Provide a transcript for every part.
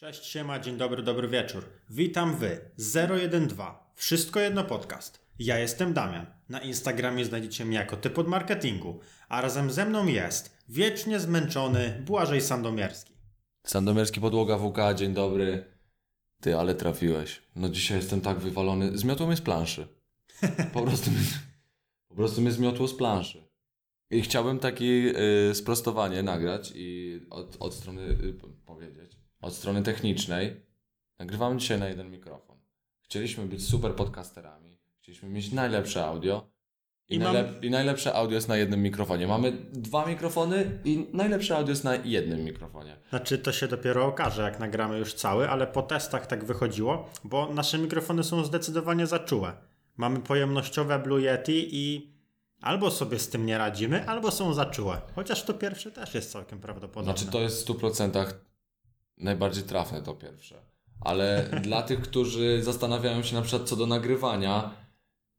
Cześć, siema, dzień dobry, dobry wieczór. Witam wy, 012, Wszystko Jedno Podcast. Ja jestem Damian. Na Instagramie znajdziecie mnie jako typ od marketingu, a razem ze mną jest wiecznie zmęczony Błażej Sandomierski. Sandomierski podłoga WK, dzień dobry. Ty, ale trafiłeś. No dzisiaj jestem tak wywalony. Zmiotło mnie z planszy. Po prostu mnie, po prostu mnie zmiotło z planszy. I chciałbym takie y, sprostowanie nagrać i od, od strony y, powiedzieć. Od strony technicznej nagrywamy dzisiaj na jeden mikrofon. Chcieliśmy być super podcasterami. Chcieliśmy mieć najlepsze audio. I, I mam- najlep- I najlepsze audio jest na jednym mikrofonie. Mamy dwa mikrofony i najlepsze audio jest na jednym mikrofonie. Znaczy, to się dopiero okaże, jak nagramy już cały, ale po testach tak wychodziło, bo nasze mikrofony są zdecydowanie za czułe. Mamy pojemnościowe Blue Yeti i albo sobie z tym nie radzimy, albo są za czułe. Chociaż to pierwsze też jest całkiem prawdopodobne. Znaczy to jest w 100% najbardziej trafne to pierwsze. Ale dla tych, którzy zastanawiają się na przykład co do nagrywania,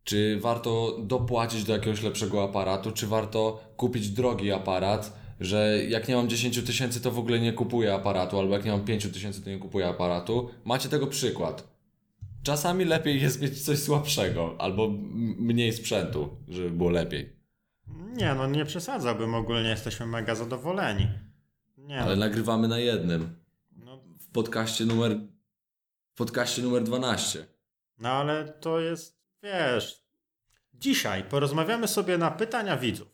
czy warto dopłacić do jakiegoś lepszego aparatu, czy warto kupić drogi aparat, że jak nie mam 10 tysięcy, to w ogóle nie kupuję aparatu, albo jak nie mam 5 tysięcy, to nie kupuję aparatu. Macie tego przykład. Czasami lepiej jest mieć coś słabszego, albo mniej sprzętu, żeby było lepiej. Nie, no nie przesadzałbym, ogólnie jesteśmy mega zadowoleni. Nie, Ale nagrywamy na jednym. W podcaście numer w podcaście numer 12. no ale to jest, wiesz... Dzisiaj porozmawiamy sobie na pytania widzów,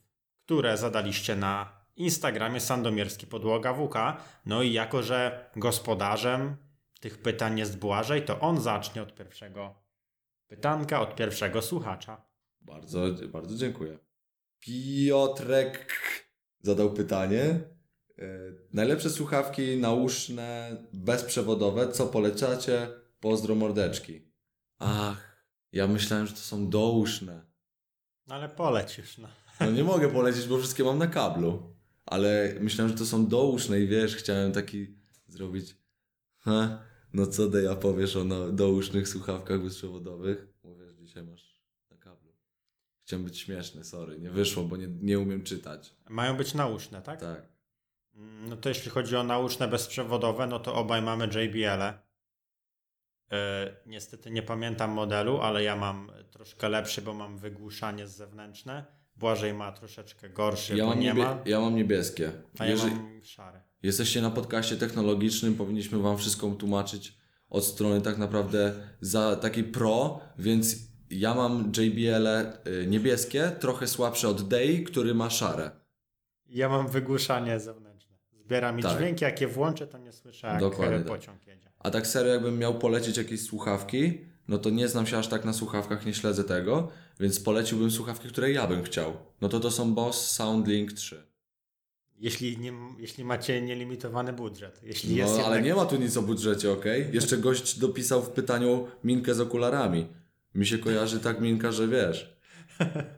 które zadaliście na Instagramie Sandomierski Podłoga WK. No i jako, że gospodarzem tych pytań jest Błażej, to on zacznie od pierwszego pytanka, od pierwszego słuchacza. Bardzo, bardzo dziękuję. Piotrek zadał pytanie. E, najlepsze słuchawki nauszne, bezprzewodowe, co polecacie? Pozdro mordeczki. Ach, ja myślałem, że to są douszne. No ale poleć już, no. No nie mogę polecieć, bo wszystkie mam na kablu. Ale myślałem, że to są douszne i wiesz, chciałem taki zrobić. Ha, no co Deja powiesz o no, dousznych słuchawkach bezprzewodowych? Mówię, że dzisiaj masz na kablu. Chciałem być śmieszny, sorry. Nie wyszło, bo nie, nie umiem czytać. Mają być nauszne, tak? Tak. No to jeśli chodzi o nauszne bezprzewodowe, no to obaj mamy JBL-e. Yy, niestety nie pamiętam modelu, ale ja mam troszkę lepszy, bo mam wygłuszanie zewnętrzne. Błażej ma troszeczkę gorszy, Ja bo mam, nie ma, ja mam niebieskie. a ja Jeżeli mam szare. jesteście na podcaście technologicznym, powinniśmy wam wszystko tłumaczyć od strony tak naprawdę za taki pro, więc ja mam JBL-e y, niebieskie, trochę słabsze od Dei, który ma szare. Ja mam wygłuszanie zewnętrzne. Zbiera mi Tak. dźwięki, jak je włączę, to nie słyszę, jak Dokładnie e, tak. pociąg jedzie. A tak serio, jakbym miał polecić jakieś słuchawki, no to nie znam się aż tak na słuchawkach, nie śledzę tego, więc poleciłbym słuchawki, które ja bym chciał. No to to są Boss SoundLink 3. Jeśli, nie, jeśli macie nielimitowany budżet. Jeśli No, jest ale jednak... nie ma tu nic o budżecie, okej? Jeszcze gość dopisał w pytaniu minkę z okularami. Mi się kojarzy tak minka, że wiesz,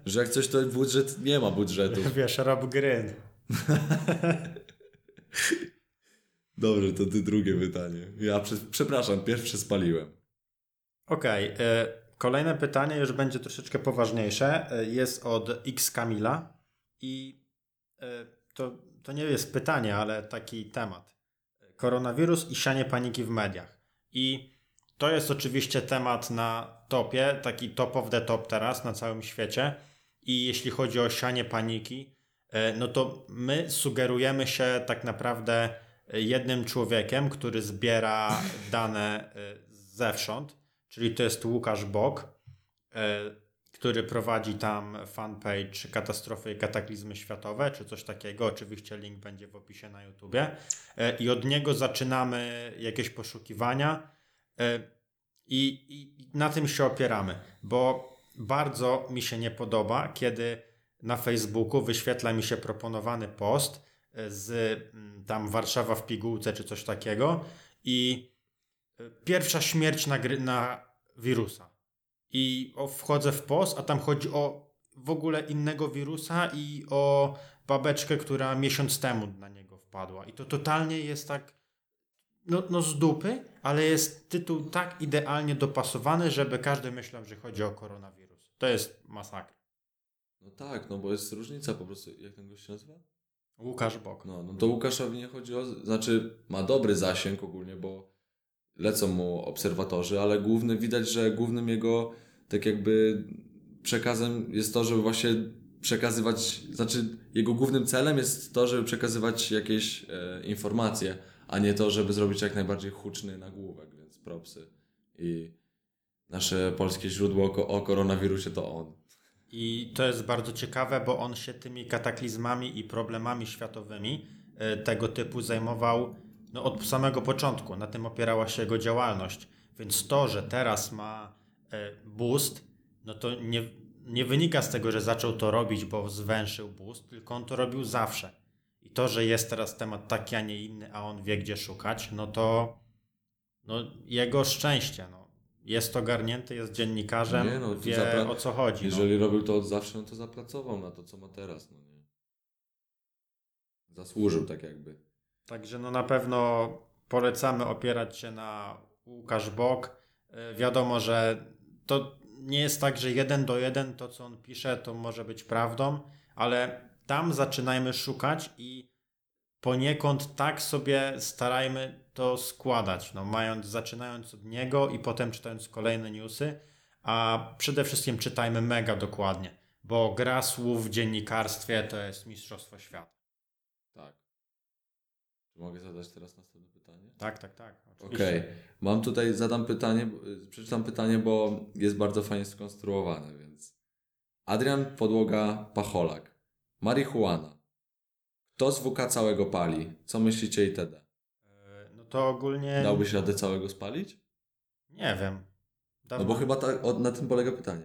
że jak coś to budżet, nie ma budżetu. Wiesz, Rob Gryn. Dobrze, to ty drugie pytanie. Ja prze, przepraszam, pierwsze spaliłem. Okej, e, kolejne pytanie już będzie troszeczkę poważniejsze. E, Jest od X Kamila i e, to, to nie jest pytanie, ale taki temat. Koronawirus i sianie paniki w mediach. I to jest oczywiście temat na topie, taki top of the top teraz na całym świecie. I jeśli chodzi o sianie paniki, no to my sugerujemy się tak naprawdę jednym człowiekiem, który zbiera dane e, zewsząd, czyli to jest Łukasz Bok, e, który prowadzi tam fanpage Katastrofy i Kataklizmy Światowe, czy coś takiego. Oczywiście link będzie w opisie na YouTubie. E, I od niego zaczynamy jakieś poszukiwania e, i i na tym się opieramy, bo bardzo mi się nie podoba, kiedy na Facebooku wyświetla mi się proponowany post e, z mm, tam Warszawa w pigułce czy coś takiego i e, pierwsza śmierć na, gry, na wirusa. I wchodzę w post, a tam chodzi o w ogóle innego wirusa i o babeczkę, która miesiąc temu na niego wpadła. I to totalnie jest tak no, no z dupy, ale jest tytuł tak idealnie dopasowany, żeby każdy myślał, że chodzi o koronawirus. To jest masakra. No tak, no bo jest różnica po prostu. Jak ten gość się nazywa? Łukasz Bok. No, no to Łukaszowi nie chodzi o... Znaczy, ma dobry zasięg ogólnie, bo lecą mu obserwatorzy, ale główny, widać, że głównym jego tak jakby przekazem jest to, żeby właśnie przekazywać, znaczy jego głównym celem jest to, żeby przekazywać jakieś e, informacje, a nie to, żeby zrobić jak najbardziej huczny nagłówek, więc propsy. I nasze polskie źródło o, o koronawirusie to on. I to jest bardzo ciekawe, bo on się tymi kataklizmami i problemami światowymi e, tego typu zajmował no, od samego początku. Na tym opierała się jego działalność. Więc to, że teraz ma e, boost, no to nie, nie wynika z tego, że zaczął to robić, bo zwęszył boost, tylko on to robił zawsze. I to, że jest teraz temat taki, a nie inny, a on wie, gdzie szukać, no to no, jego szczęście. No. Jest ogarnięty, jest dziennikarzem, Nie, no, wie zapra- o co chodzi. no. Jeżeli robił to od zawsze, no to zapracował na to, co ma teraz, no nie? Zasłużył tak jakby. Także no na pewno polecamy opierać się na Łukasz Bok. E, Wiadomo, że to nie jest tak, że jeden do jeden to, co on pisze, to może być prawdą, ale tam zaczynajmy szukać i poniekąd tak sobie starajmy to składać, no, mając, zaczynając od niego i potem czytając kolejne newsy, a przede wszystkim czytajmy mega dokładnie, bo gra słów w dziennikarstwie to jest mistrzostwo świata. Tak. Czy mogę zadać teraz następne pytanie? Tak, tak, tak. Okej. oczywiście. Mam tutaj, zadam pytanie, y, przeczytam pytanie, bo jest bardzo fajnie skonstruowane, więc. Adrian Podłoga Pacholak. Marihuana. Kto z WK całego pali? Co myślicie itd.? E, No to ogólnie. Dałbyś radę całego spalić? Nie wiem. No Dawno... bo chyba tak, o, na tym polega pytanie.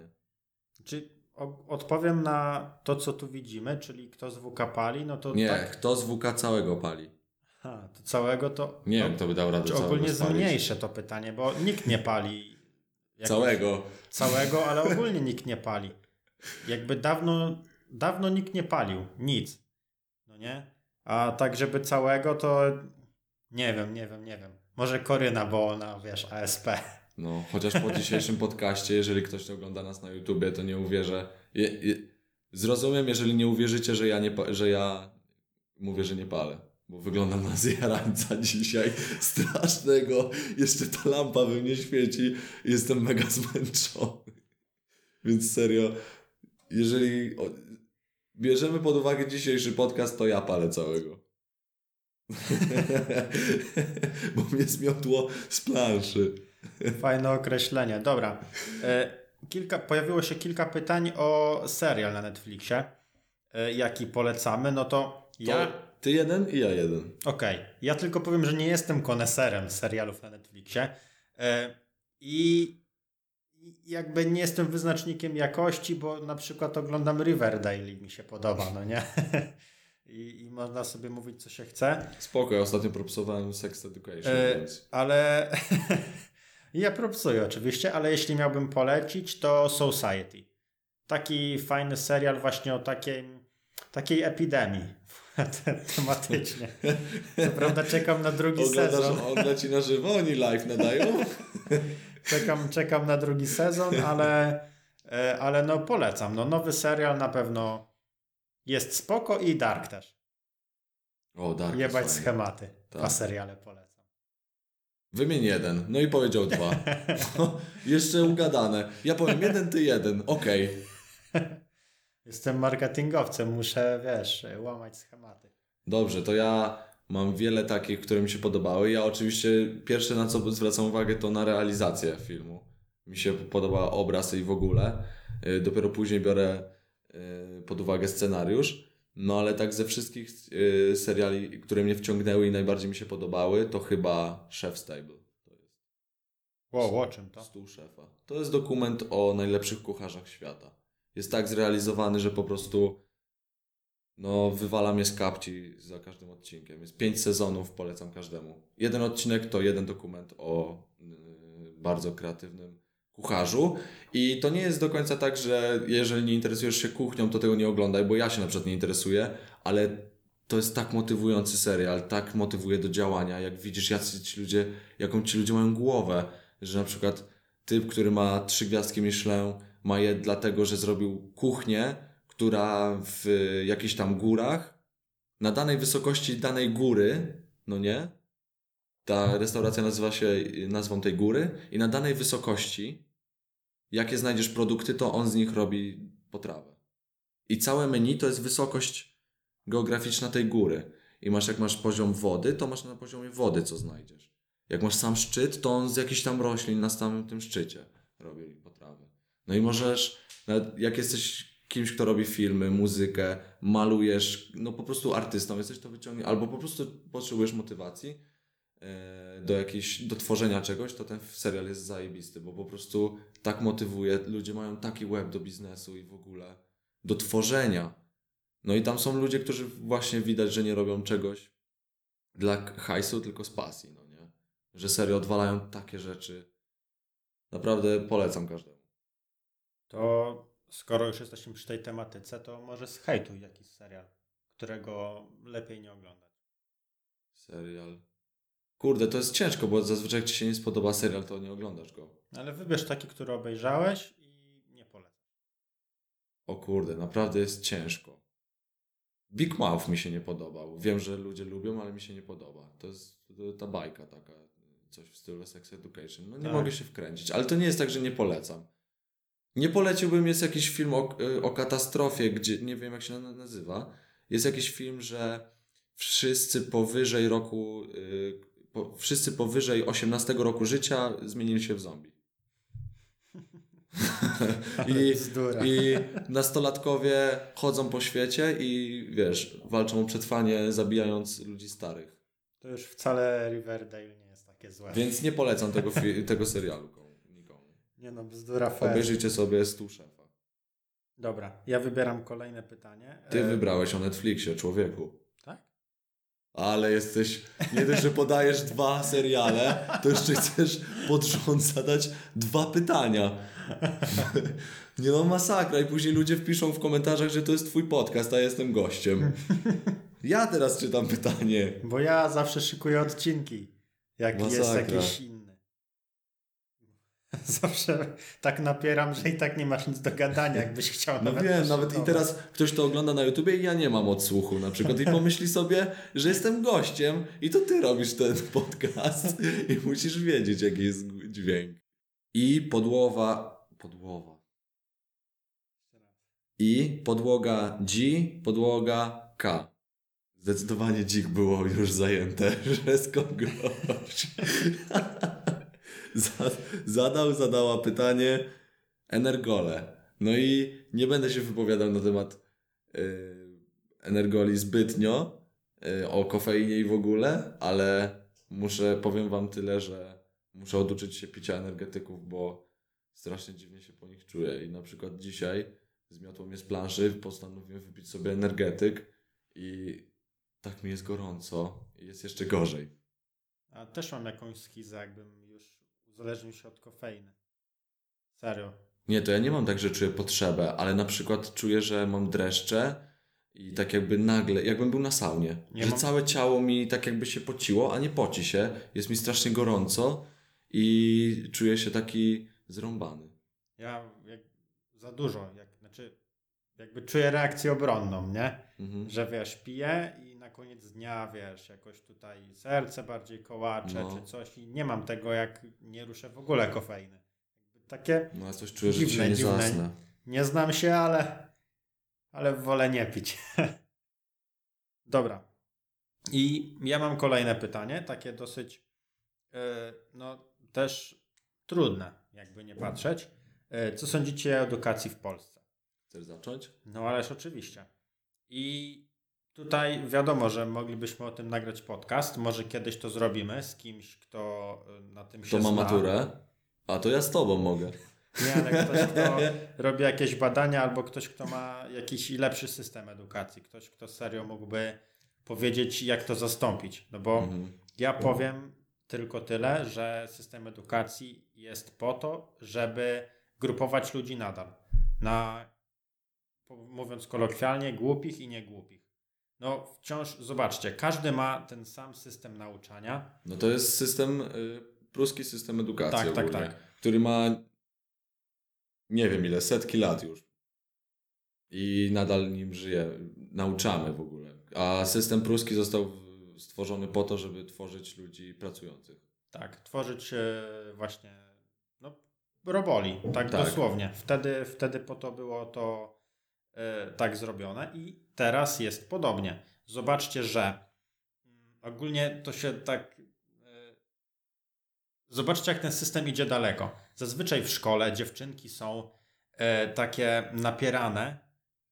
Czy o, odpowiem na to, co tu widzimy, czyli kto z WK pali, no to Nie, tak. kto z WK całego pali? Ha, to całego to. Nie no, wiem, kto by dał radę Czy całego ogólnie spalić. zmniejszę to pytanie, bo nikt nie pali. jakoś- Całego. Całego, ale ogólnie nikt nie pali. Jakby dawno, dawno nikt nie palił. Nic. No nie? A tak, żeby całego, to nie wiem, nie wiem, nie wiem. Może Koryna, bo ona, wiesz, ASP. No, chociaż po dzisiejszym podcaście, jeżeli ktoś nie ogląda nas na YouTubie, to nie uwierzę. Je, je, zrozumiem, jeżeli nie uwierzycie, że ja, nie, że ja mówię, że nie palę. Bo wyglądam na zjarańca dzisiaj strasznego. Jeszcze ta lampa we mnie świeci. Jestem mega zmęczony. Więc serio, jeżeli bierzemy pod uwagę dzisiejszy podcast, to ja palę całego. Bo mnie zmiotło z planszy. Fajne określenie. Dobra. E, kilka, pojawiło się kilka pytań o serial na Netflixie, e, jaki polecamy. No to ja. To ty jeden i ja jeden. Okej. Ja tylko powiem, że nie jestem koneserem serialów na Netflixie. E, i jakby nie jestem wyznacznikiem jakości, bo na przykład oglądam Riverdale i mi się podoba, no nie? I, I można sobie mówić, co się chce. Spoko, ja ostatnio propsowałem Sex Education, E, więc... ale ja propsuję oczywiście, ale jeśli miałbym polecić, to Society. Taki fajny serial właśnie o takiej, takiej epidemii tematycznie. Co prawda czekam na drugi Oglądasz, sezon. on leci na żywo, oni live nadają? Czekam, czekam na drugi sezon, ale, e, ale no polecam. No, nowy serial na pewno jest spoko i Dark też. O, Dark Jebać schematy. Tak. Dwa seriale polecam. Wymień jeden, no i powiedział dwa. Jeszcze ugadane. Ja powiem jeden, ty jeden, okej. Jestem marketingowcem, muszę, wiesz, łamać schematy. Dobrze, to ja mam wiele takich, które mi się podobały. Ja oczywiście pierwsze na co zwracam uwagę to na realizację filmu. Mi się podoba obraz i w ogóle. Y, Dopiero później biorę y, pod uwagę scenariusz. No ale tak ze wszystkich y, seriali, które mnie wciągnęły i najbardziej mi się podobały, to chyba Chef's Table. To jest Wow, o czym to? Stół szefa. To jest dokument o najlepszych kucharzach świata. Jest tak zrealizowany, że po prostu no, wywala mnie z kapci za każdym odcinkiem. Jest pięć sezonów, polecam każdemu. Jeden odcinek to jeden dokument o y, bardzo kreatywnym kucharzu. I to nie jest do końca tak, że jeżeli nie interesujesz się kuchnią, to tego nie oglądaj, bo ja się na przykład nie interesuję, ale to jest tak motywujący serial, tak motywuje do działania, jak widzisz, jacy ci ludzie, jaką ci ludzie mają głowę, że na przykład typ, który ma trzy gwiazdki Michelin, ma je dlatego, że zrobił kuchnię, która w jakichś tam górach, na danej wysokości danej góry, no nie, ta restauracja nazywa się nazwą tej góry i na danej wysokości, jakie znajdziesz produkty, to on z nich robi potrawę. I całe menu to jest wysokość geograficzna tej góry. I masz, jak masz poziom wody, to masz na poziomie wody, co znajdziesz. Jak masz sam szczyt, to on z jakichś tam roślin na samym tym szczycie robi potrawy. No i możesz, jak jesteś kimś, kto robi filmy, muzykę, malujesz, no po prostu artystą jesteś, to wyciągnie, albo po prostu potrzebujesz motywacji e, do jakiejś, do tworzenia czegoś, to ten serial jest zajebisty, bo po prostu tak motywuje, ludzie mają taki web do biznesu i w ogóle do tworzenia. No i tam są ludzie, którzy właśnie widać, że nie robią czegoś dla hajsu, tylko z pasji, no nie? Że serio odwalają takie rzeczy. Naprawdę polecam każdemu. To skoro już jesteśmy przy tej tematyce, to może z hejtu jakiś serial, którego lepiej nie oglądać. Serial. Kurde, to jest ciężko, bo zazwyczaj jak ci się nie spodoba serial, to nie oglądasz go. Ale wybierz taki, który obejrzałeś i nie polecasz. O kurde, naprawdę jest ciężko. Big Mouth mi się nie podobał. Wiem, że ludzie lubią, ale mi się nie podoba. To jest ta bajka taka, coś w stylu Sex Education. No nie Tak. mogę się wkręcić, ale to nie jest tak, że nie polecam. Nie poleciłbym, jest jakiś film o, o katastrofie, gdzie nie wiem jak się na- nazywa. Jest jakiś film, że wszyscy powyżej roku, y, po, wszyscy powyżej 18 roku życia zmienili się w zombie. I. I nastolatkowie chodzą po świecie i wiesz, walczą o przetrwanie, zabijając ludzi starych. To już wcale Riverdale nie jest takie złe. Więc nie polecam tego, tego serialu. Nie no, bzdura fair. Obejrzyjcie sobie Stół Szefa. Dobra, ja wybieram kolejne pytanie. Ty E, wybrałeś o Netflixie, człowieku. Tak? Ale jesteś, nie dość, że podajesz dwa seriale, to jeszcze chcesz pod rząd zadać dwa pytania. Nie no, masakra. I później ludzie wpiszą w komentarzach, że to jest twój podcast, a ja jestem gościem. Ja teraz czytam pytanie. Bo ja zawsze szykuję odcinki, jak jest Masakra. jakiś inny. Zawsze tak napieram, że i tak nie masz nic do gadania, jakbyś chciał No nawet wiem, nawet i teraz ktoś to ogląda na YouTubie i ja nie mam odsłuchu na przykład i pomyśli sobie, że jestem gościem i to ty robisz ten podcast i musisz wiedzieć jaki jest dźwięk. I podłowa, podłowa. I podłoga G, podłoga K. Zdecydowanie dzik było już zajęte, że z kogoś. Za- Zadał, zadała pytanie Energole. No i nie będę się wypowiadał na temat y, Energoli zbytnio, y, o kofeinie i w ogóle, ale muszę, powiem wam tyle, że muszę oduczyć się picia energetyków, bo strasznie dziwnie się po nich czuję. I na przykład dzisiaj zmiotło mnie z planszy, postanowiłem wypić sobie energetyk i tak mi jest gorąco i jest jeszcze gorzej. A też mam jakąś schizę, jakbym uzależnił się od kofeiny. Serio. Nie, to ja nie mam tak, że czuję potrzebę, ale na przykład czuję, że mam dreszcze i tak jakby nagle, jakbym był na saunie. Nie że mam- całe ciało mi tak jakby się pociło, a nie poci się. Jest mi strasznie gorąco i czuję się taki zrąbany. Ja jak za dużo, jak, znaczy jakby czuję reakcję obronną, nie? Mhm. Że wiesz, piję i koniec dnia, wiesz, jakoś tutaj serce bardziej kołacze No. czy coś i nie mam tego, jak nie ruszę w ogóle kofeiny. Takie, No ja coś czuję, że Dziwne, dzisiaj nie dziwne. zasnę. nie znam się, ale, ale wolę nie pić. Dobra. I ja mam kolejne pytanie, takie dosyć, e, no też trudne, jakby nie patrzeć. E, Co sądzicie o edukacji w Polsce? Chcesz zacząć? No ależ oczywiście. I tutaj wiadomo, że moglibyśmy o tym nagrać podcast. Może kiedyś to zrobimy z kimś, kto y, na tym się Kto ma zna. maturę? A to ja z tobą mogę. Nie, ale ktoś, kto robi jakieś badania albo ktoś, kto ma jakiś lepszy system edukacji. Ktoś, kto serio mógłby powiedzieć, jak to zastąpić. No bo Mhm. ja powiem tylko tyle, że system edukacji jest po to, żeby grupować ludzi nadal. Na, mówiąc kolokwialnie, głupich i niegłupich. No wciąż, zobaczcie, każdy ma ten sam system nauczania. No to jest system, y, pruski system edukacji Tak, tak, ogólnie, tak. który ma nie wiem ile, setki lat już. I nadal nim żyje, nauczamy w ogóle. A system pruski został stworzony po to, żeby tworzyć ludzi pracujących. Tak, tworzyć e, właśnie no, roboli, tak, Tak. dosłownie. Wtedy, wtedy po to było to tak zrobione i teraz jest podobnie. Zobaczcie, że mm, ogólnie to się tak. e, Zobaczcie, jak ten system idzie daleko. Zazwyczaj w szkole dziewczynki są e, takie napierane,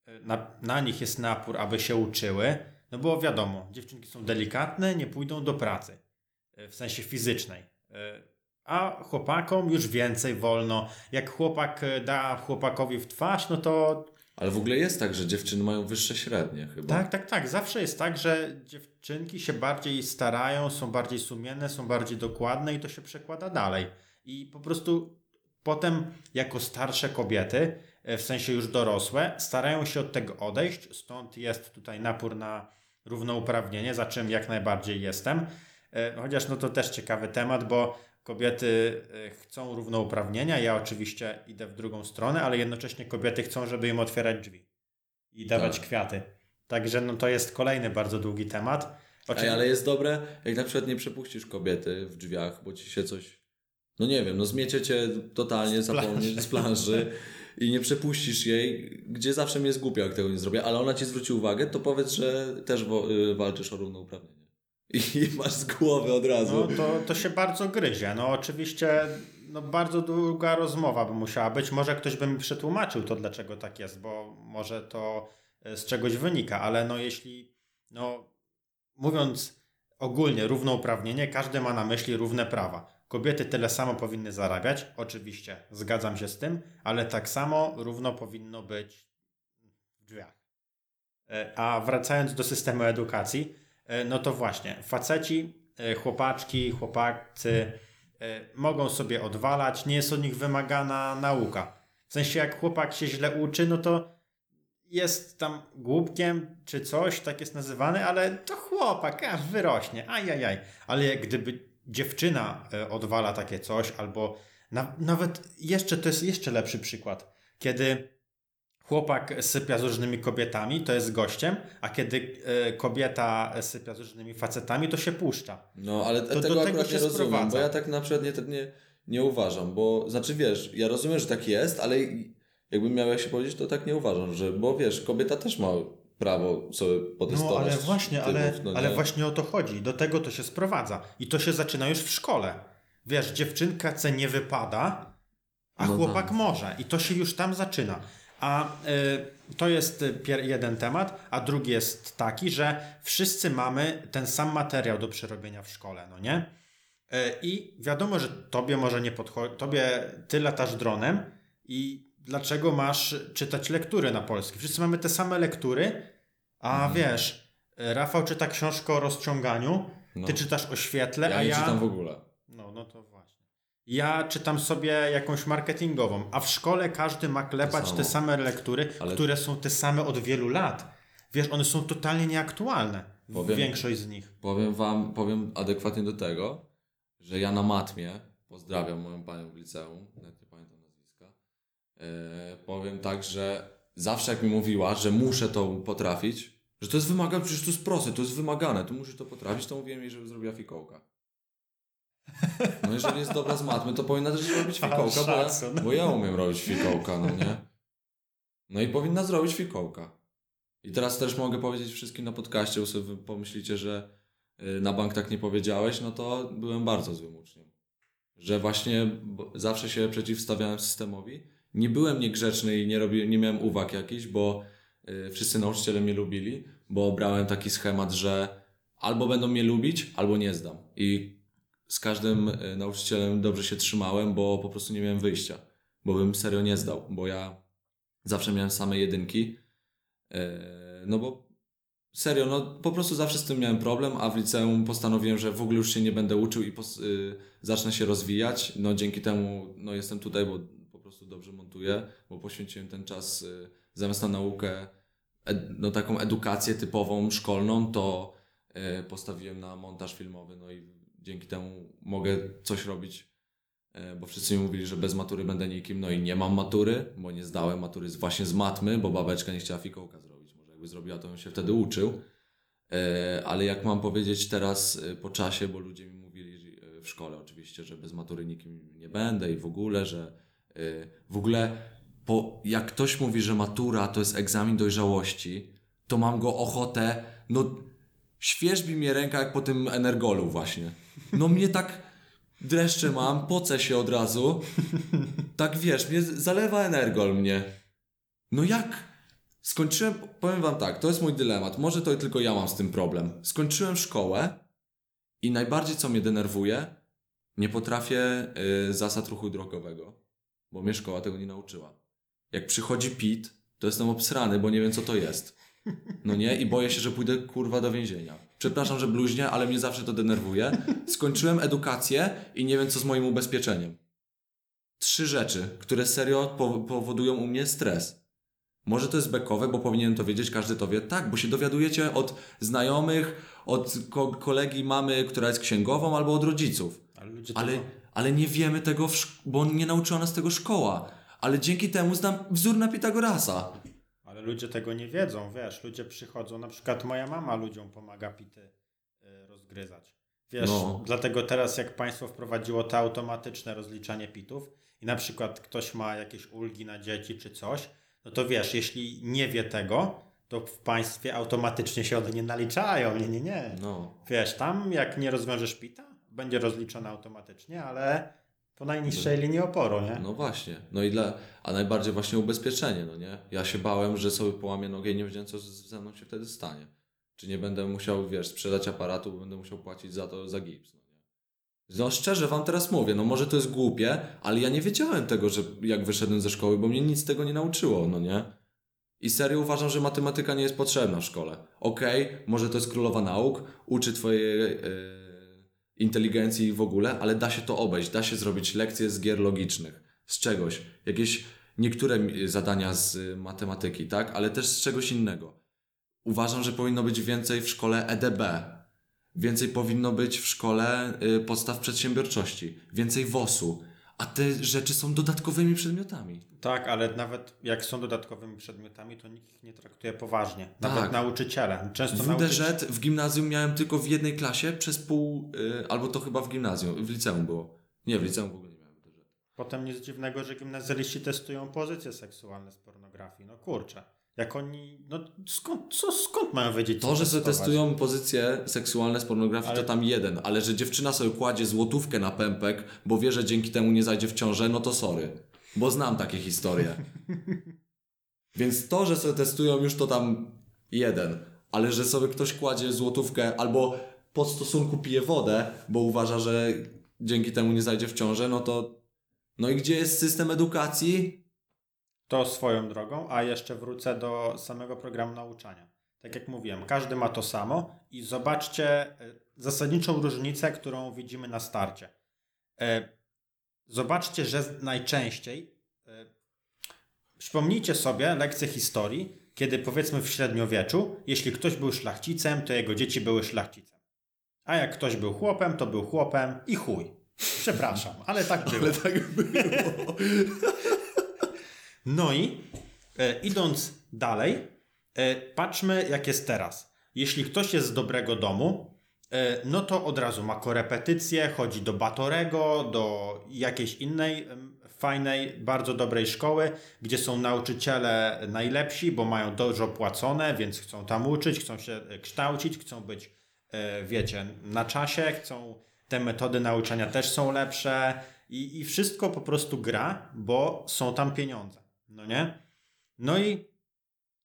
e, na, na nich jest napór, aby się uczyły. No bo wiadomo, dziewczynki są delikatne, nie pójdą do pracy e, w sensie fizycznej. E, A chłopakom już więcej wolno. Jak chłopak e, da chłopakowi w twarz, no to Ale w ogóle jest tak, że dziewczyny mają wyższe średnie chyba. tak, tak, tak. Zawsze jest tak, że dziewczynki się bardziej starają, są bardziej sumienne, są bardziej dokładne i to się przekłada dalej. I po prostu potem, jako starsze kobiety, e, w sensie już dorosłe, starają się od tego odejść. Stąd jest tutaj napór na równouprawnienie, za czym jak najbardziej jestem. E, Chociaż no to też ciekawy temat, bo kobiety e, chcą równouprawnienia. Ja oczywiście idę w drugą stronę, ale jednocześnie kobiety chcą, żeby im otwierać drzwi i dawać Tak. kwiaty. Także no to jest kolejny bardzo długi temat. Ej, ale jest dobre, jak na przykład nie przepuścisz kobiety w drzwiach, bo ci się coś, no nie wiem, no zmiecie cię totalnie, Z planszy. zapomnieć z planszy i nie przepuścisz jej, gdzie zawsze mnie jest głupio, jak tego nie zrobię, ale ona ci zwróci uwagę, to powiedz, że też y, walczysz o równouprawnienie. I masz z głowy od razu. No to, to się bardzo gryzie. No oczywiście no bardzo długa rozmowa by musiała być. Może ktoś by mi przetłumaczył to, dlaczego tak jest, bo może to e, z czegoś wynika, ale no jeśli, no mówiąc ogólnie równouprawnienie, każdy ma na myśli równe prawa. Kobiety tyle samo powinny zarabiać, oczywiście, zgadzam się z tym, ale tak samo równo powinno być w drzwiach. E, A wracając do systemu edukacji, no to właśnie, faceci, e, chłopaczki, chłopacy e, mogą sobie odwalać, nie jest od nich wymagana nauka. W sensie, jak chłopak się źle uczy, no to jest tam głupkiem czy coś, tak jest nazywany, ale to chłopak, aż wyrośnie, ajajaj. Ale gdyby dziewczyna e, odwala takie coś, albo na, nawet jeszcze, to jest jeszcze lepszy przykład, kiedy chłopak sypia z różnymi kobietami, to jest gościem, a kiedy e, kobieta sypia z różnymi facetami, to się puszcza. No, ale do tego tego akurat się nie rozumiem, sprowadza. bo ja tak na przykład nie, nie, nie uważam, bo, znaczy wiesz, ja rozumiem, że tak jest, ale jakbym miał jak się powiedzieć, to tak nie uważam, że, bo wiesz, kobieta też ma prawo sobie potestować. No ale właśnie, typów, ale, no ale nie? właśnie o to chodzi. Do tego to się sprowadza. I to się zaczyna już w szkole. Wiesz, dziewczynka C nie wypada, a No chłopak tak. może. I to się już tam zaczyna. A y, to jest jeden temat, a drugi jest taki, że wszyscy mamy ten sam materiał do przerobienia w szkole, no nie? Y, I wiadomo, że tobie może nie podchodzi, tobie ty latasz dronem i dlaczego masz czytać lektury na polski? Wszyscy mamy te same lektury, a Mhm. wiesz, Rafał czyta książkę o rozciąganiu, No. ty czytasz o świetle, ja a nie ja... czytam w ogóle. No, no to. Ja czytam sobie jakąś marketingową, a w szkole każdy ma klepać te same lektury, Ale- które są te same od wielu lat. Wiesz, one są totalnie nieaktualne. Powiem- Większość z nich. Powiem wam, powiem adekwatnie do tego, że ja na matmie, pozdrawiam moją panią w liceum, nawet nie pamiętam nazwiska, e, powiem tak, że zawsze jak mi mówiła, że muszę to potrafić, że to jest wymagane, przecież to jest proste, to jest wymagane, to muszę to potrafić, to mówiłem jej, żeby zrobiła fikołka. No jeżeli jest dobra z matmy, to powinna też robić fikołka, bo ja, bo ja umiem robić fikołka, no nie? No i powinna zrobić fikołka. I teraz też mogę powiedzieć wszystkim na podcaście, bo sobie pomyślicie, że y, na bank tak nie powiedziałeś, no to byłem bardzo złym uczniem. Że właśnie zawsze się przeciwstawiałem systemowi. Nie byłem niegrzeczny i nie, robiłem, nie miałem uwag jakichś, bo y, wszyscy nauczyciele mnie lubili, bo brałem taki schemat, że albo będą mnie lubić, albo nie zdam. I z każdym y, nauczycielem dobrze się trzymałem, bo po prostu nie miałem wyjścia. Bo bym serio nie zdał, bo ja zawsze miałem same jedynki. E, No bo serio, no po prostu zawsze z tym miałem problem, a w liceum postanowiłem, że w ogóle już się nie będę uczył i y, zacznę się rozwijać. No dzięki temu no, jestem tutaj, bo po prostu dobrze montuję, bo poświęciłem ten czas y, zamiast na naukę, no taką edukację typową, szkolną, to y, postawiłem na montaż filmowy, no i dzięki temu mogę coś robić E, bo wszyscy mi mówili, że bez matury będę nikim, no i nie mam matury, bo nie zdałem matury właśnie z matmy, bo babeczka nie chciała fikołka zrobić. Może jakby zrobiła, to bym się wtedy uczył. E, ale jak mam powiedzieć teraz e, po czasie, bo ludzie mi mówili w szkole oczywiście, że bez matury nikim nie będę i w ogóle, że w ogóle po, jak ktoś mówi, że matura to jest egzamin dojrzałości, to mam go ochotę, no świeżbi mnie ręka jak po tym energolu właśnie. No mnie tak dreszcze mam, pocę się od razu. Tak wiesz, mnie zalewa energol mnie. No jak? Skończyłem, powiem wam tak, to jest mój dylemat. Może to tylko ja mam z tym problem. Skończyłem szkołę i najbardziej co mnie denerwuje, nie potrafię y, zasad ruchu drogowego, bo mnie szkoła tego nie nauczyła. Jak przychodzi PIT, to jestem obsrany, bo nie wiem co to jest. No nie? I boję się, że pójdę kurwa do więzienia. Przepraszam, że bluźnię, ale mnie zawsze to denerwuje. Skończyłem edukację i nie wiem co z moim ubezpieczeniem. Trzy rzeczy, które serio po- powodują u mnie stres. Może to jest bekowe, bo powinienem to wiedzieć, każdy to wie. Tak, bo się dowiadujecie od znajomych, od ko- kolegi mamy, która jest księgową, albo od rodziców. Ale Ale, ale nie wiemy tego, bo nie nauczyła nas tego szkoła. Ale dzięki temu znam wzór na Pitagorasa. Ale ludzie tego nie wiedzą, wiesz, ludzie przychodzą, na przykład moja mama ludziom pomaga pity y, rozgryzać. Wiesz, No. dlatego teraz jak państwo wprowadziło to automatyczne rozliczanie pitów i na przykład ktoś ma jakieś ulgi na dzieci czy coś, no to wiesz, jeśli nie wie tego, to w państwie automatycznie się one nie naliczają, nie, nie, nie. No. Wiesz, tam jak nie rozwiążesz pita, będzie rozliczone automatycznie, ale po najniższej linii oporu, nie? No właśnie. No i dla, a najbardziej właśnie ubezpieczenie, no nie? Ja się bałem, że sobie połamię nogę i nie wiedziałem, co ze mną się wtedy stanie. Czy nie będę musiał, wiesz, sprzedać aparatu, bo będę musiał płacić za to, za gips, no nie? No szczerze wam teraz mówię, no może to jest głupie, ale ja nie wiedziałem tego, że jak wyszedłem ze szkoły, bo mnie nic tego nie nauczyło, no nie? I serio uważam, że matematyka nie jest potrzebna w szkole. Okej, może to jest królowa nauk, uczy twojej e, inteligencji w ogóle, ale da się to obejść, da się zrobić lekcje z gier logicznych, z czegoś, jakieś niektóre zadania z y, matematyki, tak, ale też z czegoś innego. Uważam, że powinno być więcej w szkole EDB, więcej powinno być w szkole y, podstaw przedsiębiorczości, więcej WOS-u, a te rzeczy są dodatkowymi przedmiotami. Tak, ale nawet jak są dodatkowymi przedmiotami, to nikt ich nie traktuje poważnie. Nawet Tak. nauczyciele. Często. WDŻ w gimnazjum miałem tylko w jednej klasie przez pół, y, albo to chyba w gimnazjum, w liceum było. Nie, w liceum w ogóle nie miałem WDŻ. Potem nic dziwnego, że gimnazjaliści testują pozycje seksualne z pornografii. No kurczę. Jak oni. No skąd, co, skąd mają wiedzieć? To, że sobie testują pozycje seksualne z pornografii, Ale- to tam jeden, ale że dziewczyna sobie kładzie złotówkę na pępek, bo wie, że dzięki temu nie zajdzie w ciążę, no to sorry. Bo znam takie historie. Więc to, że sobie testują już to tam jeden, ale że sobie ktoś kładzie złotówkę albo pod stosunku pije wodę, bo uważa, że dzięki temu nie zajdzie w ciążę, no to no i gdzie jest system edukacji? To swoją drogą, a jeszcze wrócę do samego programu nauczania. Tak jak mówiłem, każdy ma to samo i zobaczcie e, zasadniczą różnicę, którą widzimy na starcie. E, Zobaczcie, że najczęściej e, przypomnijcie sobie lekcje historii, kiedy powiedzmy w średniowieczu, jeśli ktoś był szlachcicem, to jego dzieci były szlachcicem. A jak ktoś był chłopem, to był chłopem i chuj. Przepraszam, ale tak było. Ale tak było. No i e, idąc dalej, e, patrzmy jak jest teraz. Jeśli ktoś jest z dobrego domu, e, no to od razu ma korepetycje, chodzi do Batorego, do jakiejś innej fajnej, bardzo dobrej szkoły, gdzie są nauczyciele najlepsi, bo mają dużo płacone, więc chcą tam uczyć, chcą się e, kształcić, chcą być, e, wiecie, na czasie, chcą, te metody nauczania też są lepsze i, i wszystko po prostu gra, bo są tam pieniądze. No nie? No i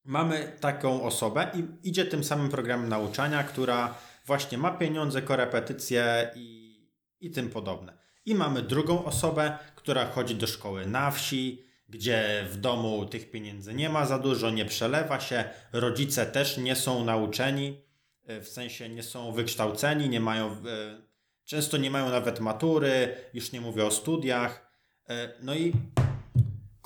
mamy taką osobę i idzie tym samym programem nauczania, która właśnie ma pieniądze, korepetycje i, i tym podobne. I mamy drugą osobę, która chodzi do szkoły na wsi, gdzie w domu tych pieniędzy nie ma za dużo, nie przelewa się, rodzice też nie są nauczeni, e, w sensie nie są wykształceni, nie mają, e, często nie mają nawet matury, już nie mówię o studiach. E, No i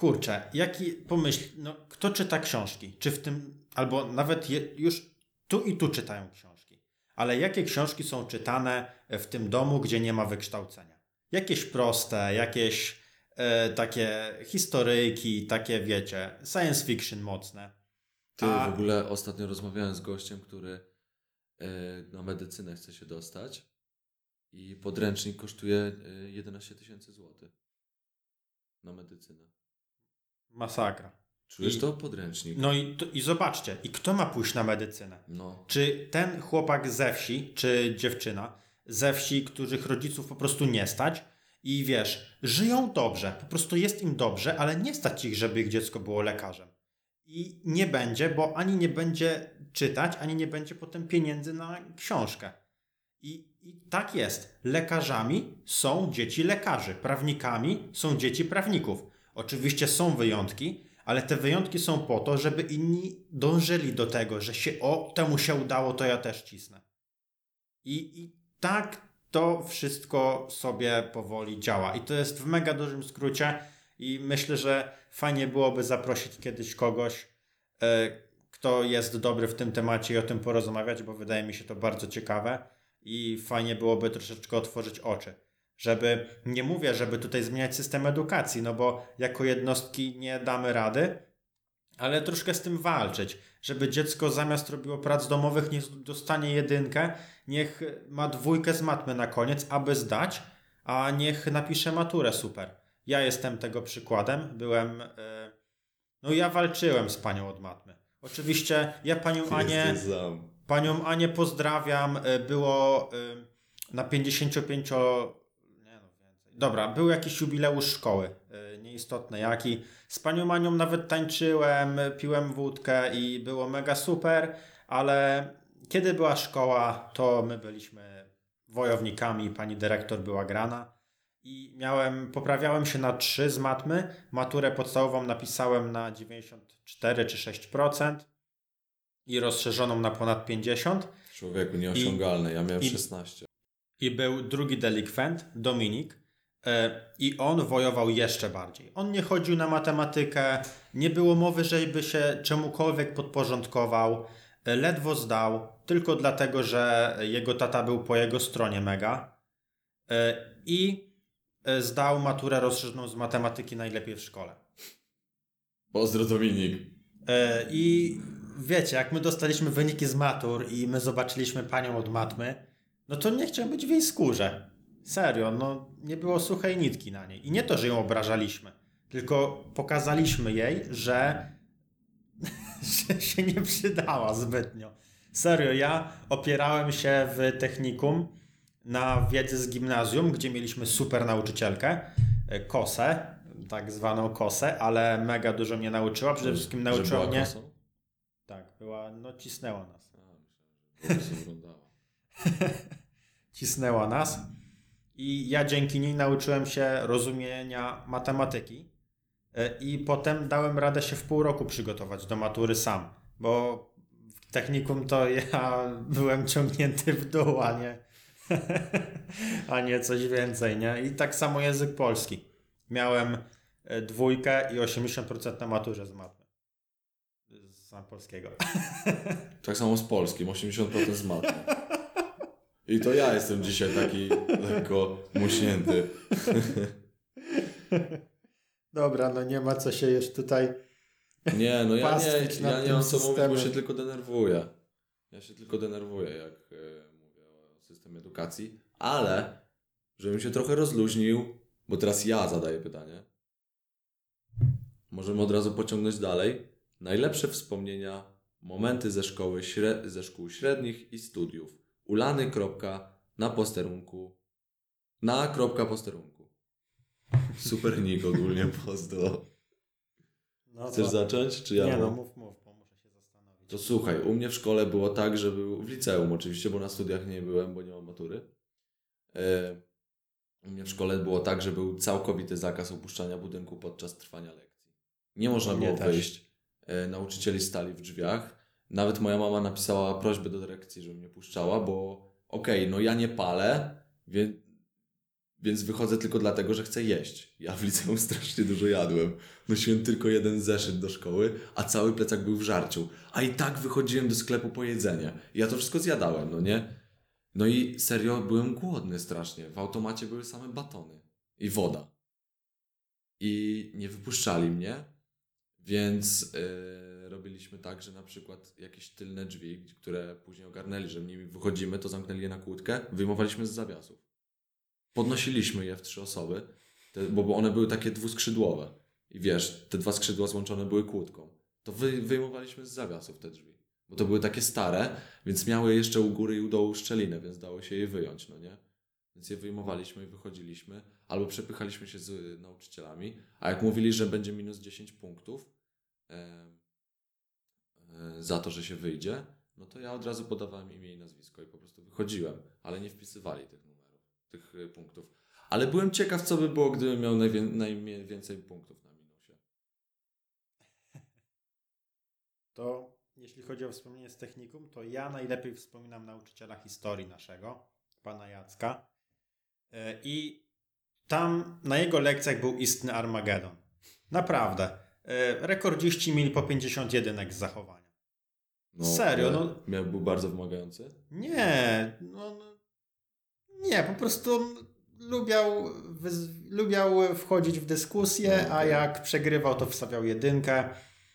kurczę, jaki pomyśl, no, kto czyta książki? Czy w tym, albo nawet je, już tu i tu czytają książki. Ale jakie książki są czytane w tym domu, gdzie nie ma wykształcenia? Jakieś proste, jakieś e, takie historyjki, takie wiecie, science fiction mocne. Ty A- w ogóle ostatnio rozmawiałem z gościem, który e, na medycynę chce się dostać i podręcznik kosztuje e, 11 tysięcy złotych na medycynę. Masakra. Czujesz I- to? Podręcznik. No i, to, i zobaczcie, i kto ma pójść na medycynę? No. Czy ten chłopak ze wsi, czy dziewczyna ze wsi, których rodziców po prostu nie stać i wiesz, żyją dobrze, po prostu jest im dobrze, ale nie stać ich, żeby ich dziecko było lekarzem. I nie będzie, bo ani nie będzie czytać, ani nie będzie potem pieniędzy na książkę. I, I tak jest. Lekarzami są dzieci lekarzy, prawnikami są dzieci prawników. Oczywiście są wyjątki, ale te wyjątki są po to, żeby inni dążyli do tego, że się o, temu się udało, to ja też cisnę. I, I tak to wszystko sobie powoli działa. I to jest w mega dużym skrócie. I myślę, że fajnie byłoby zaprosić kiedyś kogoś, e, kto jest dobry w tym temacie i o tym porozmawiać, bo wydaje mi się to bardzo ciekawe. I fajnie byłoby troszeczkę otworzyć oczy. Żeby, nie mówię, żeby tutaj zmieniać system edukacji, no bo jako jednostki nie damy rady, ale troszkę z tym walczyć, żeby dziecko zamiast robiło prac domowych, niech dostanie jedynkę, niech ma dwójkę z matmy na koniec, aby zdać, a niech napisze maturę super. Ja jestem tego przykładem, byłem, e, no ja walczyłem z panią od matmy. Oczywiście ja panią Anię, panią Anię pozdrawiam, e, było e, na 55 nie no więcej. Dobra, był jakiś jubileusz szkoły, e, nieistotne jaki. Z panią Anią nawet tańczyłem, piłem wódkę i było mega super, ale kiedy była szkoła, to my byliśmy wojownikami, pani dyrektor była grana i miałem, poprawiałem się na 3 z matmy, maturę podstawową napisałem na 94 czy 6% i rozszerzoną na ponad 50%. Człowieku nieosiągalny, ja miałem i- 16. I był drugi delikwent, Dominik, i on wojował jeszcze bardziej. On nie chodził na matematykę, nie było mowy, żeby się czemukolwiek podporządkował, e, ledwo zdał, tylko dlatego, że jego tata był po jego stronie mega. E, I e, zdał maturę rozszerzoną z matematyki najlepiej w szkole. Pozdro Dominik. E, I wiecie, jak my dostaliśmy wyniki z matur i my zobaczyliśmy panią od matmy, no to nie chciałem być w jej skórze. Serio, no nie było suchej nitki na niej. I nie to, że ją obrażaliśmy, tylko pokazaliśmy jej, że, że się nie przydała zbytnio. Serio, ja opierałem się w technikum na wiedzy z gimnazjum, gdzie mieliśmy super nauczycielkę, e, Kosę, tak zwaną Kosę, ale mega dużo mnie nauczyła. Przede wszystkim nauczyła mnie... kosą? Tak, była, no cisnęła nas. A, myślałem, że. Cisnęła nas. I ja dzięki niej nauczyłem się rozumienia matematyki. E, I potem dałem radę się w pół roku przygotować do matury sam, bo w technikum to ja byłem ciągnięty w dół, a nie, a nie coś więcej, nie? I tak samo język polski. Miałem e, dwójkę i 80% na maturze z matmy. Z polskiego. Tak samo z polskim, 80% z matmy. I to ja jestem dzisiaj taki lekko muśnięty. Dobra, no nie ma co się już tutaj. Nie, no ja nie, ja nie mam co mówić, bo systemem. się tylko denerwuję. Ja się tylko denerwuję, jak e, mówię o systemie edukacji, ale żebym się trochę rozluźnił, bo teraz ja zadaję pytanie. Możemy od razu pociągnąć dalej. Najlepsze wspomnienia, momenty ze szkoły, śre- ze szkół średnich i studiów. Ulany. Kropka, na posterunku. Na kropka posterunku. Super nick ogólnie pozdro. No Chcesz to- zacząć, czy ja Nie mam? no, mów, mów, bo muszę się zastanowić. To słuchaj, u mnie w szkole było tak, że był w liceum oczywiście, bo na studiach nie byłem, bo nie mam matury. E, u mnie w szkole było tak, że był całkowity zakaz opuszczania budynku podczas trwania lekcji. Nie można było też. wyjść. E, nauczycieli stali w drzwiach. Nawet moja mama napisała prośbę do dyrekcji, żeby mnie puszczała, bo okej, no ja nie palę, więc, więc wychodzę tylko dlatego, że chcę jeść. Ja w liceum strasznie dużo jadłem. Nosiłem tylko jeden zeszyt do szkoły, a cały plecak był w żarciu. A i tak wychodziłem do sklepu po jedzenie. Ja to wszystko zjadałem, no nie? No i serio, byłem głodny strasznie. W automacie były same batony i woda. I nie wypuszczali mnie, Więc yy, robiliśmy tak, że na przykład jakieś tylne drzwi, które później ogarnęli, że nimi wychodzimy, to zamknęli je na kłódkę, wyjmowaliśmy z zawiasów. Podnosiliśmy je w trzy osoby, te, bo, one były takie dwuskrzydłowe. I wiesz, te dwa skrzydła złączone były kłódką. To wy, wyjmowaliśmy z zawiasów te drzwi. Bo to były takie stare, więc miały jeszcze u góry i u dołu szczelinę, więc dało się je wyjąć, no nie? Więc je wyjmowaliśmy i wychodziliśmy, albo przepychaliśmy się z nauczycielami, a jak mówili, że będzie minus 10 punktów za to, że się wyjdzie, no to ja od razu podawałem imię i nazwisko i po prostu wychodziłem, ale nie wpisywali tych numerów, tych y, punktów. Ale byłem ciekaw, co by było, gdybym miał najwię najwięcej punktów na minusie. To jeśli chodzi o wspomnienie z technikum, to ja najlepiej wspominam nauczyciela historii naszego, pana Jacka. E, I tam na jego lekcjach był istny Armagedon. Naprawdę. Rekordziści mieli po 50 jedynek z zachowania. No, Serio, no- Miał, był bardzo wymagający? Nie, no, no nie, po prostu lubiał, lubiał wchodzić w dyskusję, a Okej. jak przegrywał, to wstawiał jedynkę.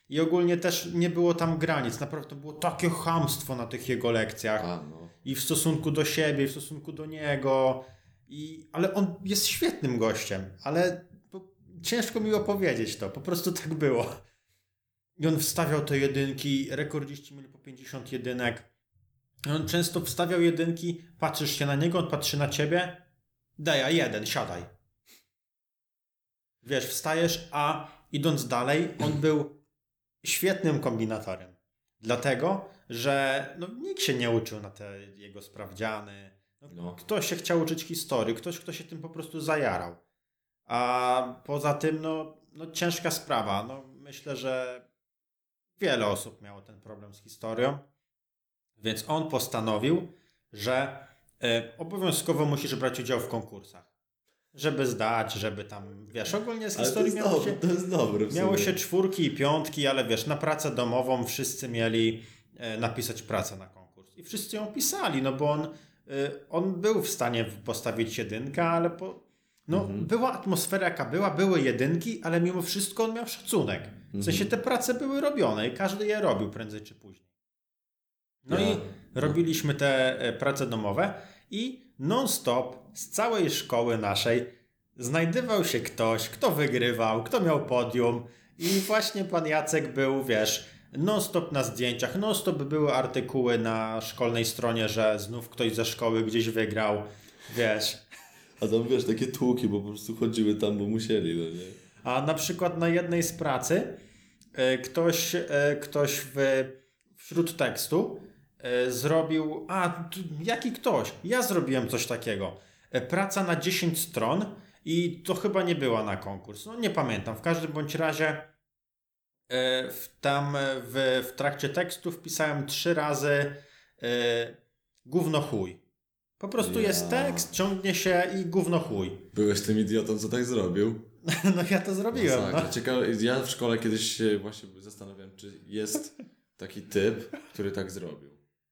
I ogólnie też nie było tam granic. Naprawdę było takie chamstwo na tych jego lekcjach. A, no. I w stosunku do siebie, i w stosunku do niego. I, ale on jest świetnym gościem, ale ciężko mi opowiedzieć to. Po prostu tak było. I on wstawiał te jedynki, rekordziści mieli po 50 jedynek. I on często wstawiał jedynki, patrzysz się na niego, on patrzy na ciebie, daj, a jeden, siadaj. Wiesz, wstajesz, a idąc dalej, on był świetnym kombinatorem. Dlatego, że no, nikt się nie uczył na te jego sprawdziany. No, No. Ktoś się chciał uczyć historii, ktoś, kto się tym po prostu zajarał. A poza tym, no, no ciężka sprawa. No, myślę, że wiele osób miało ten problem z historią. Więc on postanowił, że e, obowiązkowo musisz brać udział w konkursach. Żeby zdać, żeby tam, wiesz, ogólnie z Ale to historii jest, miało dobre, się, to jest dobre. w miało się czwórki i piątki, ale wiesz, na pracę domową wszyscy mieli e, napisać pracę na konkurs. I wszyscy ją pisali, no bo on, e, on był w stanie postawić jedynkę, ale po, no, Mhm. była atmosfera jaka była, były jedynki, ale mimo wszystko on miał szacunek. W sensie Mhm. te prace były robione i każdy je robił prędzej czy później. No Ja- i robiliśmy te e, prace domowe i non-stop z całej szkoły naszej znajdywał się ktoś, kto wygrywał, kto miał podium i właśnie pan Jacek był, wiesz, non-stop na zdjęciach, non-stop były artykuły na szkolnej stronie, że znów ktoś ze szkoły gdzieś wygrał, wiesz. A tam wiesz, takie tłuki, bo po prostu chodziły tam, bo musieli, no nie? A na przykład na jednej z pracy ktoś, e, ktoś w, wśród tekstu e, zrobił, a jaki ktoś? Ja zrobiłem coś takiego. E, Praca na 10 stron i to chyba nie była na konkurs. No nie pamiętam. W każdym bądź razie e, w, tam e, w, w trakcie tekstu wpisałem trzy razy e, gówno chuj. Po prostu Ja. jest tekst, ciągnie się i gówno chuj. Byłeś tym idiotą, co tak zrobił? No ja to zrobiłem. Masakra. No. Ciekawe, ja w szkole kiedyś się właśnie zastanawiałem, czy jest taki typ, który tak zrobił.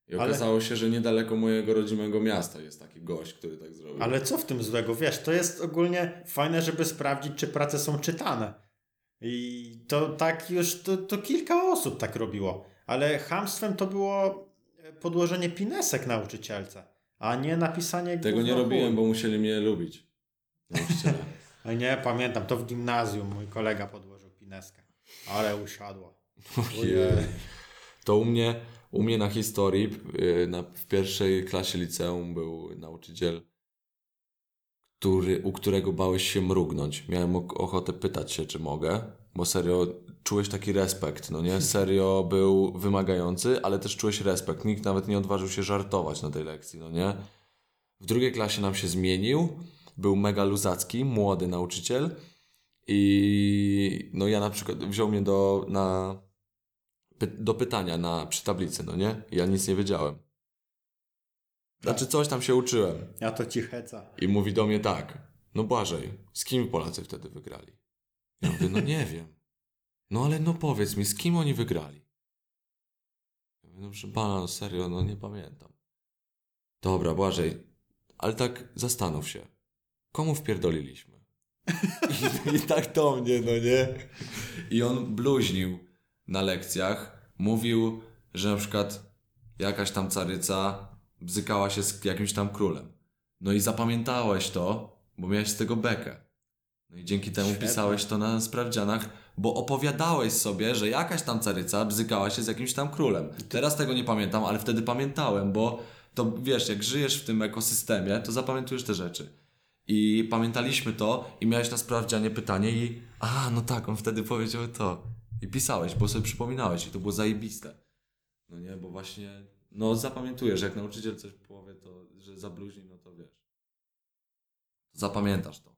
I Ale- okazało się, że niedaleko mojego rodzimego miasta jest taki gość, który tak zrobił. Ale co w tym złego? Wiesz, to jest ogólnie fajne, żeby sprawdzić, czy prace są czytane. I to tak już, to, to kilka osób tak robiło. Ale hamstwem to było podłożenie pinesek nauczycielce, a nie napisanie Tego nie robiłem, bo musieli mnie lubić. Nauczyciele. A nie, pamiętam, to w gimnazjum mój kolega podłożył pineskę. Ale usiadła. Ojej. To u mnie, u mnie na historii yy, na, w pierwszej klasie liceum był nauczyciel, który, u którego bałeś się mrugnąć. Miałem ochotę pytać się, czy mogę, bo serio czułeś taki respekt, no nie? Serio był wymagający, ale też czułeś respekt. Nikt nawet nie odważył się żartować na tej lekcji, no nie? W drugiej klasie nam się zmienił. Był mega luzacki, młody nauczyciel. I no ja na przykład wziął mnie do, na, do pytania na, przy tablicy, no nie? Ja nic nie wiedziałem. Znaczy coś tam się uczyłem. Ja to ci heca. I mówi do mnie tak. No Błażej, z kim Polacy wtedy wygrali? Ja mówię, no nie wiem. No ale no powiedz mi, z kim oni wygrali? Ja mówię, no proszę pana, no serio, no nie pamiętam. Dobra, Błażej, ale tak zastanów się. Komu wpierdoliliśmy? I, I tak do mnie, no nie? I on bluźnił na lekcjach. Mówił, że na przykład jakaś tam caryca bzykała się z jakimś tam królem. No i zapamiętałeś to, bo miałeś z tego bekę. No i dzięki temu Świetnie. pisałeś to na sprawdzianach, bo opowiadałeś sobie, że jakaś tam caryca bzykała się z jakimś tam królem. Teraz tego nie pamiętam, ale wtedy pamiętałem, bo to wiesz, jak żyjesz w tym ekosystemie, to zapamiętujesz te rzeczy. I pamiętaliśmy to i miałeś na sprawdzianie pytanie i a, no tak, on wtedy powiedział to. I pisałeś, bo sobie przypominałeś i to było zajebiste. No nie, bo właśnie, no zapamiętujesz, jak nauczyciel coś powie, to, że zabluźni, no to wiesz. Zapamiętasz to.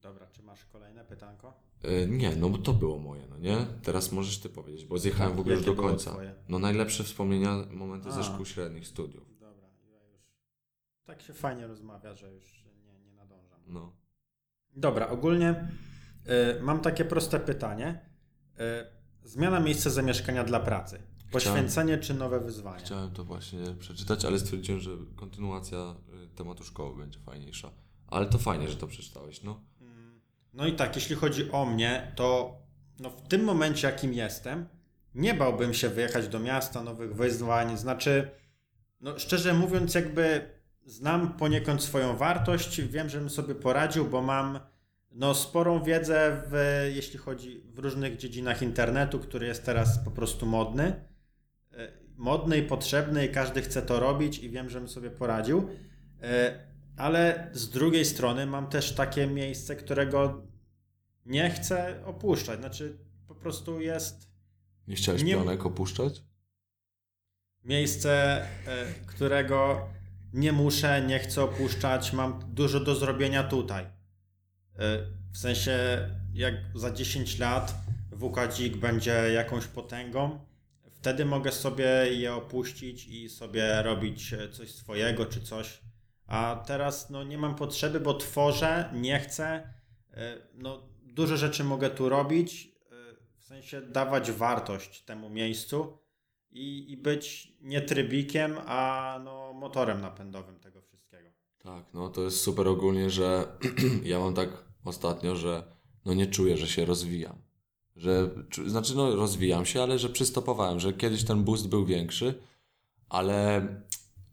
Dobra, czy masz kolejne pytanko? E, nie, no bo to było moje, no nie? Teraz możesz ty powiedzieć, bo zjechałem w ogóle już do końca. twoje? No najlepsze wspomnienia, momenty ze A. szkół średnich, studiów. Dobra, ja już. Tak się fajnie rozmawia, że już. No. Dobra, ogólnie y, mam takie proste pytanie. Y, zmiana miejsca zamieszkania dla pracy. Poświęcenie czy nowe wyzwania? Chciałem to właśnie przeczytać, ale stwierdziłem, że kontynuacja y, tematu szkoły będzie fajniejsza. Ale to fajnie, że to przeczytałeś, no. Mm, No i tak, jeśli chodzi o mnie, to no w tym momencie, jakim jestem, nie bałbym się wyjechać do miasta, nowych wyzwań. Znaczy, no szczerze mówiąc, jakby znam poniekąd swoją wartość, wiem, żebym sobie poradził, bo mam no, sporą wiedzę, w, jeśli chodzi w różnych dziedzinach internetu, który jest teraz po prostu modny. E, Modny i potrzebny, i każdy chce to robić, i wiem, żebym sobie poradził. E, Ale z drugiej strony mam też takie miejsce, którego nie chcę opuszczać. Znaczy, po prostu jest Nie chciałeś Nie- pionek opuszczać? miejsce, e, którego nie muszę, nie chcę opuszczać. Mam dużo do zrobienia tutaj. E, W sensie, jak za 10 lat WKDzik będzie jakąś potęgą, wtedy mogę sobie je opuścić i sobie robić e, coś swojego czy coś. A teraz no, nie mam potrzeby, bo tworzę, nie chcę. E, No, dużo rzeczy mogę tu robić, w sensie dawać wartość temu miejscu i, i być nie trybikiem, a no, motorem napędowym tego wszystkiego. Tak, no to jest super ogólnie, że ja mam tak ostatnio, że no nie czuję, że się rozwijam. Że, znaczy no rozwijam się, ale że przystopowałem, że kiedyś ten boost był większy, ale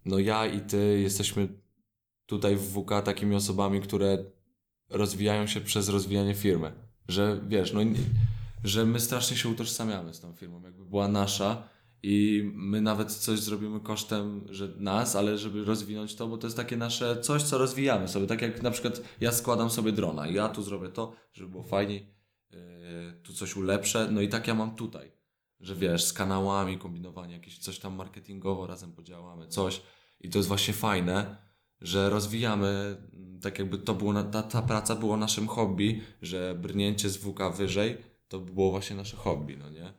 no ja i ty jesteśmy tutaj w WK takimi osobami, które rozwijają się przez rozwijanie firmy. Że wiesz, no że my strasznie się utożsamiamy z tą firmą, jakby była nasza i my nawet coś zrobimy kosztem że nas, ale żeby rozwinąć to, bo to jest takie nasze coś, co rozwijamy sobie. Tak jak na przykład ja składam sobie drona, ja tu zrobię to, żeby było fajniej, yy, tu coś ulepszę, no i tak ja mam tutaj. Że wiesz, z kanałami kombinowanie, jakieś coś tam marketingowo razem podziałamy, coś. I to jest właśnie fajne, że rozwijamy, tak jakby to było, ta, ta praca była naszym hobby, że brnięcie z WK wyżej, to było właśnie nasze hobby, no nie?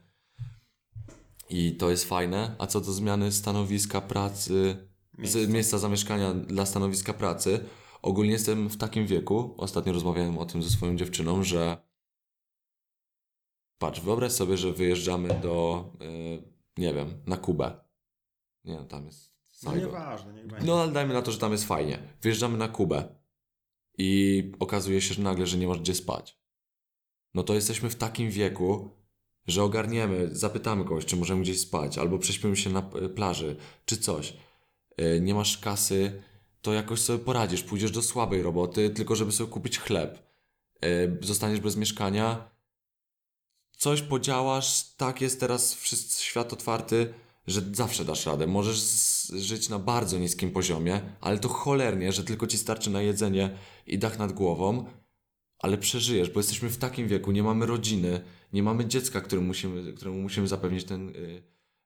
I to jest fajne. A co do zmiany stanowiska pracy, Miejsca. miejsca zamieszkania dla stanowiska pracy, ogólnie jestem w takim wieku, ostatnio rozmawiałem o tym ze swoją dziewczyną, że patrz, wyobraź sobie, że wyjeżdżamy do, y, nie wiem, na Kubę. Nie wiem, tam jest No Saigon. nieważne, niech będzie. No ale dajmy na to, że tam jest fajnie. Wyjeżdżamy na Kubę i okazuje się że nagle, że nie masz gdzie spać. No to jesteśmy w takim wieku, że ogarniemy, zapytamy kogoś, czy możemy gdzieś spać, albo prześpimy się na plaży, czy coś. E, Nie masz kasy, to jakoś sobie poradzisz. Pójdziesz do słabej roboty, tylko żeby sobie kupić chleb. E, Zostaniesz bez mieszkania, coś podziałasz, tak jest teraz wszyscy, świat otwarty, że zawsze dasz radę. Możesz żyć na bardzo niskim poziomie, ale to cholernie, że tylko ci starczy na jedzenie i dach nad głową, ale przeżyjesz, bo jesteśmy w takim wieku, nie mamy rodziny, nie mamy dziecka, któremu musimy, któremu musimy zapewnić ten y,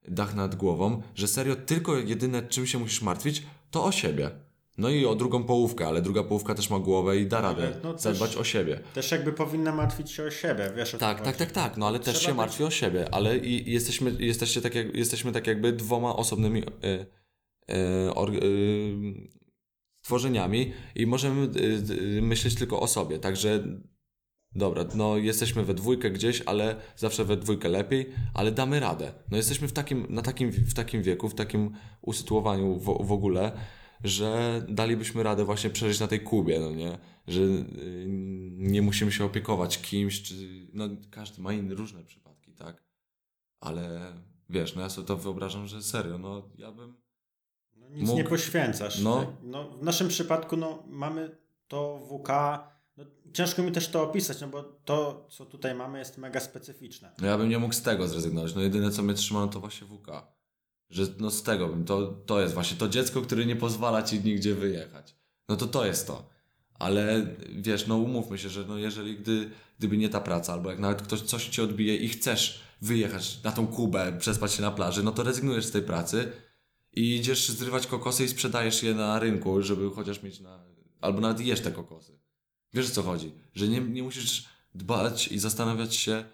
dach nad głową, że serio tylko jedyne czym się musisz martwić, to o siebie. No i o drugą połówkę, ale druga połówka też ma głowę i da radę no też- zadbać o siebie. Też jakby powinna martwić się o siebie, wiesz o Tak, tak, tak, tak, no ale też Trzeba się być- martwi o siebie, ale i, i jesteśmy, jesteście tak jak, jesteśmy tak jakby dwoma osobnymi y, y, or, y, stworzeniami i możemy y, y, myśleć tylko o sobie, także dobra, no jesteśmy we dwójkę gdzieś, ale zawsze we dwójkę lepiej, ale damy radę. No jesteśmy w takim, na takim, w takim wieku, w takim usytuowaniu w, w ogóle, że dalibyśmy radę właśnie przeżyć na tej Kubie, no nie? że y, nie musimy się opiekować kimś, czy no każdy ma inne różne przypadki, tak? Ale wiesz, no ja sobie to wyobrażam, że serio, no ja bym No, nic Mógł- nie poświęcasz. No. No. no. W naszym przypadku no, mamy to WK. No, ciężko mi też to opisać, no bo to, co tutaj mamy, jest mega specyficzne. No ja bym nie mógł z tego zrezygnować. No jedyne co mnie trzyma, no to właśnie WK. Że no z tego bym, to, to jest właśnie to dziecko, które nie pozwala ci nigdzie wyjechać. No to to jest to. Ale wiesz, no umówmy się, że no jeżeli gdy, gdyby nie ta praca, albo jak nawet ktoś coś ci odbije i chcesz wyjechać na tą Kubę, przespać się na plaży, no to rezygnujesz z tej pracy i idziesz zrywać kokosy i sprzedajesz je na rynku, żeby chociaż mieć na... albo nawet jesz te kokosy. Wiesz o co chodzi? Że nie, nie musisz dbać i zastanawiać się,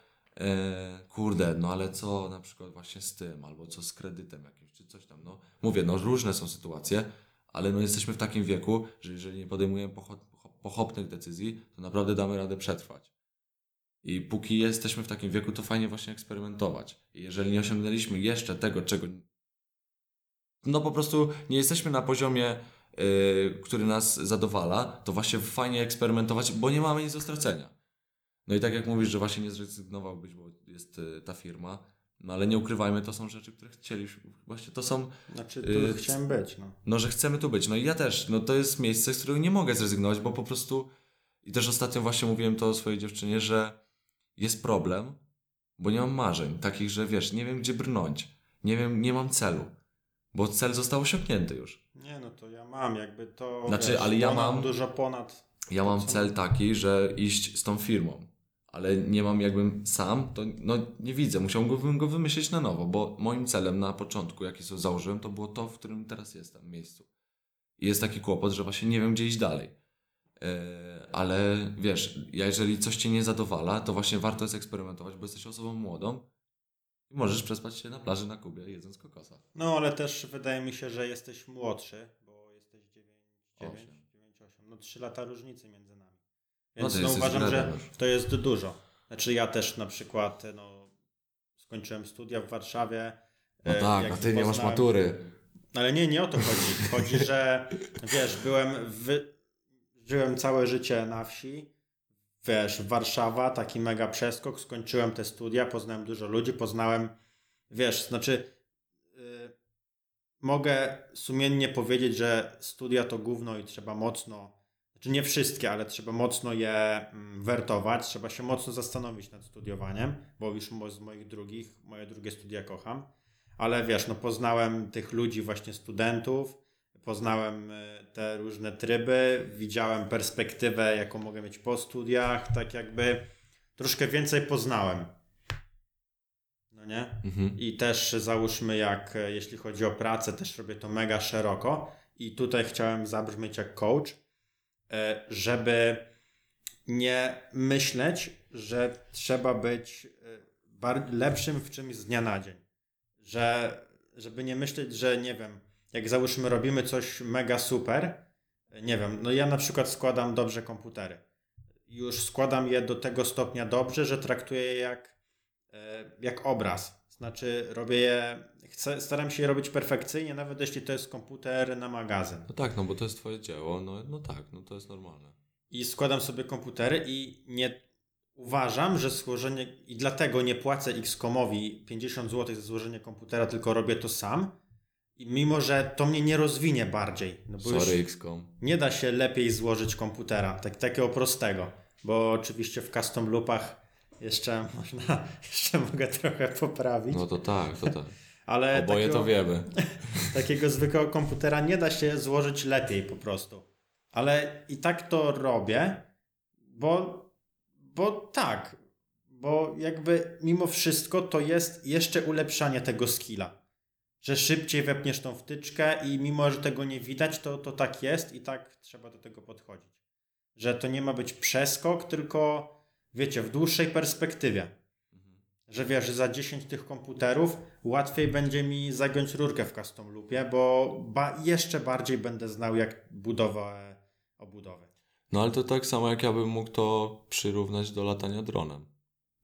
e, kurde, no ale co na przykład właśnie z tym, albo co z kredytem jakimś, czy coś tam, no. Mówię, no różne są sytuacje, ale no jesteśmy w takim wieku, że jeżeli nie podejmujemy pocho- pochopnych decyzji, to naprawdę damy radę przetrwać. I póki jesteśmy w takim wieku, to fajnie właśnie eksperymentować. I jeżeli nie osiągnęliśmy jeszcze tego, czego. No po prostu nie jesteśmy na poziomie, który nas zadowala, to właśnie fajnie eksperymentować, bo nie mamy nic do stracenia. No i tak jak mówisz, że właśnie nie zrezygnowałbyś, bo jest y, ta firma, no ale nie ukrywajmy, to są rzeczy, które chcieliśmy. Właśnie to są Znaczy, tu Yy, chciałem być. No. no, że chcemy tu być. No i ja też. No to jest miejsce, z którego nie mogę zrezygnować, bo po prostu. I też ostatnio właśnie mówiłem to o swojej dziewczynie, że jest problem, bo nie mam marzeń. Takich, że wiesz, nie wiem gdzie brnąć. Nie wiem, nie mam celu. Bo cel został osiągnięty już. Nie, no to ja mam jakby to. Znaczy, ale ja mam- Dużo ponad. Ja mam cel taki, że iść z tą firmą. Ale nie mam jakbym sam, to no nie widzę. Musiałbym go wymyślić na nowo, bo moim celem na początku, jaki sobie założyłem, to było to, w którym teraz jestem, miejscu. I jest taki kłopot, że właśnie nie wiem, gdzie iść dalej. Yy, ale wiesz, jeżeli coś cię nie zadowala, to właśnie warto jest eksperymentować, bo jesteś osobą młodą i możesz przespać się na plaży na Kubie, jedząc kokosa. No, ale też wydaje mi się, że jesteś młodszy, bo jesteś 9, 9, Osiem. 9 8. No 3 lata różnicy między nami. No Więc no, jesteś uważam, że już. to jest dużo. Znaczy ja też na przykład no, skończyłem studia w Warszawie. No e, tak, a ty nie masz matury. Ale nie, nie o to chodzi. Chodzi, że wiesz, byłem, wy... żyłem całe życie na wsi. Wiesz, Warszawa, taki mega przeskok. Skończyłem te studia, poznałem dużo ludzi, poznałem, wiesz, znaczy y, mogę sumiennie powiedzieć, że studia to gówno i trzeba mocno, znaczy nie wszystkie, ale trzeba mocno je mm, wertować, trzeba się mocno zastanowić nad studiowaniem, bo już z moich drugich, moje drugie studia kocham. Ale wiesz, no poznałem tych ludzi, właśnie studentów, poznałem y, te różne tryby, widziałem perspektywę, jaką mogę mieć po studiach, tak jakby troszkę więcej poznałem. No nie? Mhm. I też załóżmy, jak e, jeśli chodzi o pracę, też robię to mega szeroko. I tutaj chciałem zabrzmieć jak coach, e, żeby nie myśleć, że trzeba być e, lepszym w czymś z dnia na dzień. Że, żeby nie myśleć, że nie wiem, jak załóżmy robimy coś mega super, nie wiem, no ja na przykład składam dobrze komputery. Już składam je do tego stopnia dobrze, że traktuję je jak e, jak obraz. Znaczy, robię je, chcę, staram się je robić perfekcyjnie, nawet jeśli to jest komputer na magazyn. No tak, no bo to jest twoje dzieło, no, no tak, no to jest normalne. I składam sobie komputery i nie uważam, że złożenie, i dlatego nie płacę X-komowi 50 zł za złożenie komputera, tylko robię to sam. I mimo, że to mnie nie rozwinie bardziej, no bo Sorry, XCOM. nie da się lepiej złożyć komputera, tak, takiego prostego, bo oczywiście w custom loopach jeszcze można, jeszcze mogę trochę poprawić. No to tak, to tak. Ale Oboje takiego, to wiemy. takiego zwykłego komputera nie da się złożyć lepiej po prostu. Ale i tak to robię, bo, bo tak, bo jakby mimo wszystko to jest jeszcze ulepszanie tego skilla. Że szybciej wepniesz tą wtyczkę i mimo, że tego nie widać, to, to tak jest i tak trzeba do tego podchodzić. Że to nie ma być przeskok, tylko wiecie, w dłuższej perspektywie. Że wiesz, że za 10 tych komputerów łatwiej będzie mi zagiąć rurkę w custom loopie, bo ba- jeszcze bardziej będę znał jak budowę obudowy. No ale to tak samo jak ja bym mógł to przyrównać do latania dronem.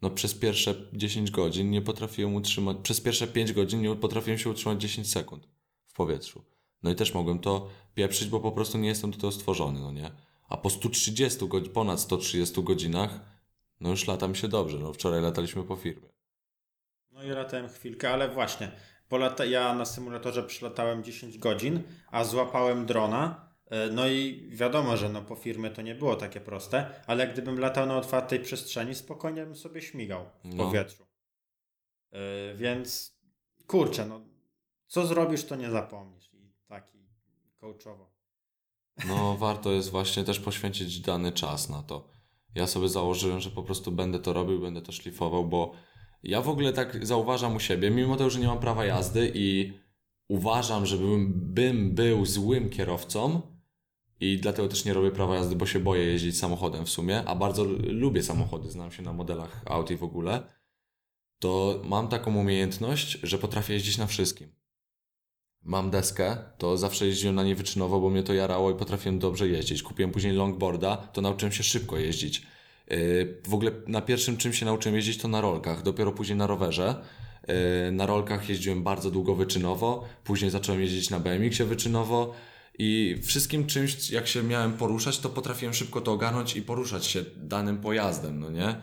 No przez pierwsze 10 godzin nie potrafiłem utrzymać, przez pierwsze 5 godzin nie potrafiłem się utrzymać 10 sekund w powietrzu. No i też mogłem to pieprzyć, bo po prostu nie jestem do tego stworzony, no nie? A po 130 godzin, ponad 130 godzinach, no już lata mi się dobrze. No wczoraj lataliśmy po firmie. No i latałem chwilkę, ale właśnie, bo lata, ja na symulatorze przylatałem 10 godzin, a złapałem drona. E, No i wiadomo, że no po firmie to nie było takie proste, ale gdybym latał na otwartej przestrzeni, spokojnie bym sobie śmigał w No. powietrzu. E, Więc kurczę, no co zrobisz, to nie zapomnisz. I taki coachowo. No, warto jest właśnie też poświęcić dany czas na to. Ja sobie założyłem, że po prostu będę to robił, będę to szlifował, bo ja w ogóle tak zauważam u siebie, mimo tego, że nie mam prawa jazdy i uważam, że bym, bym był złym kierowcą i dlatego też nie robię prawa jazdy, bo się boję jeździć samochodem w sumie, a bardzo lubię samochody, znam się na modelach Audi w ogóle, to mam taką umiejętność, że potrafię jeździć na wszystkim mam deskę, to zawsze jeździłem na niej wyczynowo, bo mnie to jarało i potrafiłem dobrze jeździć. Kupiłem później longboarda, to nauczyłem się szybko jeździć. Yy, W ogóle na pierwszym czym się nauczyłem jeździć to na rolkach, dopiero później na rowerze. Yy, Na rolkach jeździłem bardzo długo wyczynowo, później zacząłem jeździć na BMX-ie wyczynowo i wszystkim czymś, jak się miałem poruszać, to potrafiłem szybko to ogarnąć i poruszać się danym pojazdem, no nie?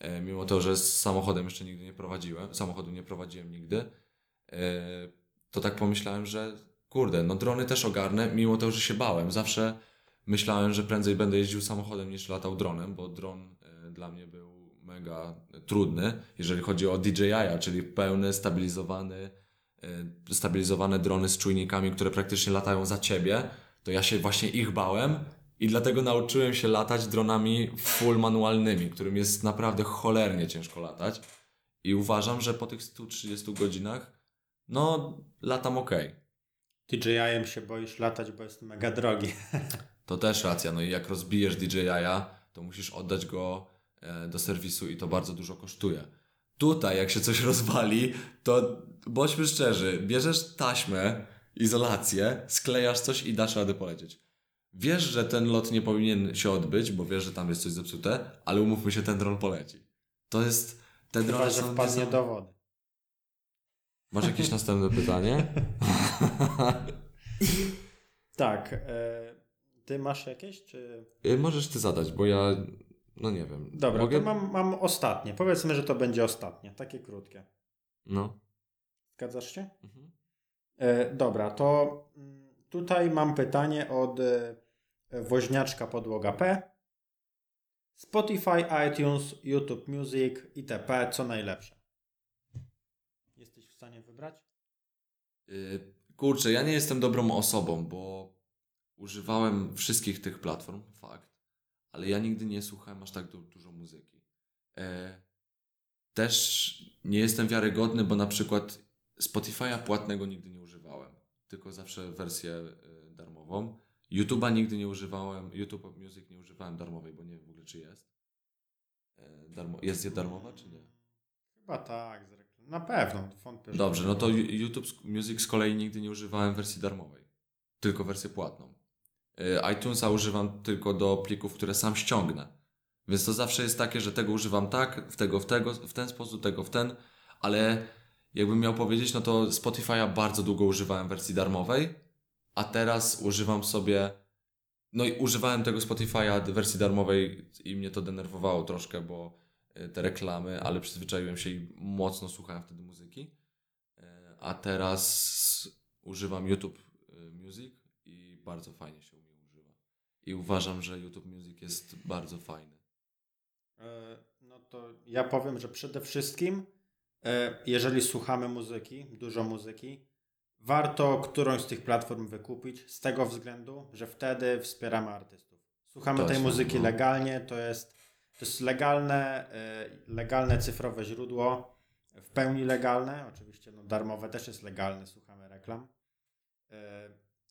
Yy, Mimo to, że z samochodem jeszcze nigdy nie prowadziłem, samochodu nie prowadziłem nigdy. Yy, to tak pomyślałem, że kurde, no drony też ogarnę, mimo tego, że się bałem. Zawsze myślałem, że prędzej będę jeździł samochodem niż latał dronem, bo dron e, dla mnie był mega trudny, jeżeli chodzi o DJI, czyli pełny, stabilizowany, e, stabilizowane drony z czujnikami, które praktycznie latają za ciebie, to ja się właśnie ich bałem i dlatego nauczyłem się latać dronami full manualnymi, którym jest naprawdę cholernie ciężko latać. I uważam, że po tych 130 godzinach no, latam ok. DJI-em się boisz latać, bo jest mega drogi. To też racja. No i jak rozbijesz DJI-a, to musisz oddać go e, do serwisu i to bardzo dużo kosztuje. Tutaj, jak się coś rozwali, to bądźmy szczerzy, bierzesz taśmę, izolację, sklejasz coś i dasz radę polecieć. Wiesz, że ten lot nie powinien się odbyć, bo wiesz, że tam jest coś zepsute, ale umówmy się, ten dron poleci. To jest... Te Chyba, drony że wpadnie do wody. Masz jakieś następne pytanie? Tak. E, ty masz jakieś, czy... Y, Możesz ty zadać, bo ja... No nie wiem. Dobra, Mogę? to mam, mam ostatnie. Powiedzmy, że to będzie ostatnie. Takie krótkie. No. Zgadzasz się? Mhm. E, dobra, to mm, tutaj mam pytanie od e, woźniaczka podłoga P. Spotify, iTunes, YouTube Music, itp. Co najlepsze? Jesteś w stanie wybrać? Y, Kurczę, ja nie jestem dobrą osobą, bo używałem wszystkich tych platform, fakt, ale ja nigdy nie słuchałem aż tak du- dużo muzyki. E, też nie jestem wiarygodny, bo na przykład Spotify'a płatnego nigdy nie używałem, tylko zawsze wersję y, darmową. YouTube'a nigdy nie używałem, YouTube Music nie używałem darmowej, bo nie wiem w ogóle czy jest. E, darmo, jest darmowa czy nie? Chyba tak. Na pewno. Wątpię, Dobrze, no to YouTube Music z kolei nigdy nie używałem wersji darmowej, tylko wersję płatną. Y, iTunesa używam tylko do plików, które sam ściągnę. Więc to zawsze jest takie, że tego używam tak, w tego w tego, w ten sposób, tego w ten, ale jakbym miał powiedzieć, no to Spotify'a bardzo długo używałem wersji darmowej, a teraz używam sobie no i używałem tego Spotify'a wersji darmowej i mnie to denerwowało troszkę, bo y, te reklamy, ale przyzwyczaiłem się i mocno słuchałem wtedy muzyki. E, A teraz używam YouTube y, Music i bardzo fajnie się mnie używa. I uważam, że YouTube Music jest bardzo fajny. E, No to ja powiem, że przede wszystkim, jeżeli słuchamy muzyki, dużo muzyki, warto którąś z tych platform wykupić z tego względu, że wtedy wspieramy artystów. Słuchamy To tej muzyki no. legalnie, to jest, to jest legalne, e, legalne cyfrowe źródło, w pełni legalne, oczywiście no, darmowe też jest legalne, słuchamy reklam. E,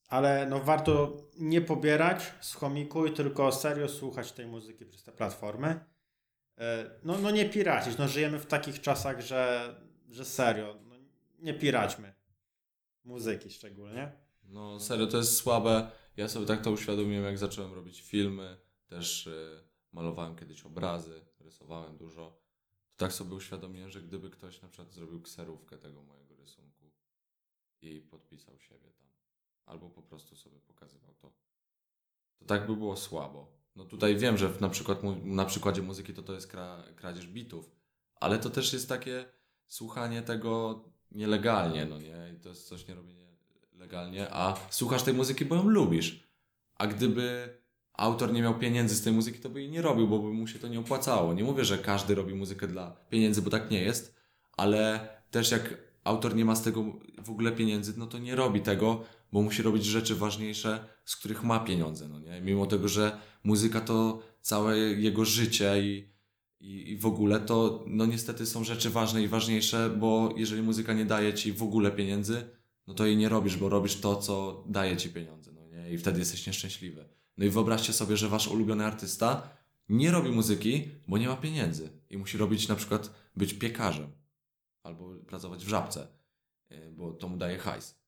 Ale no warto nie pobierać z chomiku i tylko serio słuchać tej muzyki przez te platformy. E, No, no nie piracić. No żyjemy w takich czasach, że, że serio, no nie piraćmy. Muzyki szczególnie. No serio, to jest słabe. Ja sobie tak to uświadomiłem, jak zacząłem robić filmy. Też y, malowałem kiedyś obrazy, rysowałem dużo. To tak sobie uświadomiłem, że gdyby ktoś na przykład zrobił kserówkę tego mojego rysunku i podpisał siebie tam, albo po prostu sobie pokazywał to, to tak by było słabo. No tutaj wiem, że na przykład na przykładzie muzyki to to jest kra, kradzież bitów, ale to też jest takie słuchanie tego nielegalnie, no nie? I to jest coś nie robienie legalnie, a słuchasz tej muzyki, bo ją lubisz. A gdyby autor nie miał pieniędzy z tej muzyki, to by jej nie robił, bo by mu się to nie opłacało. Nie mówię, że każdy robi muzykę dla pieniędzy, bo tak nie jest, ale też jak autor nie ma z tego w ogóle pieniędzy, no to nie robi tego, bo musi robić rzeczy ważniejsze, z których ma pieniądze, no nie? Mimo tego, że muzyka to całe jego życie i, i, i w ogóle to, no niestety są rzeczy ważne i ważniejsze, bo jeżeli muzyka nie daje ci w ogóle pieniędzy, no to jej nie robisz, bo robisz to, co daje ci pieniądze, no nie? I wtedy jesteś nieszczęśliwy. No i wyobraźcie sobie, że wasz ulubiony artysta nie robi muzyki, bo nie ma pieniędzy i musi robić na przykład być piekarzem albo pracować w żabce, y, bo to mu daje hajs.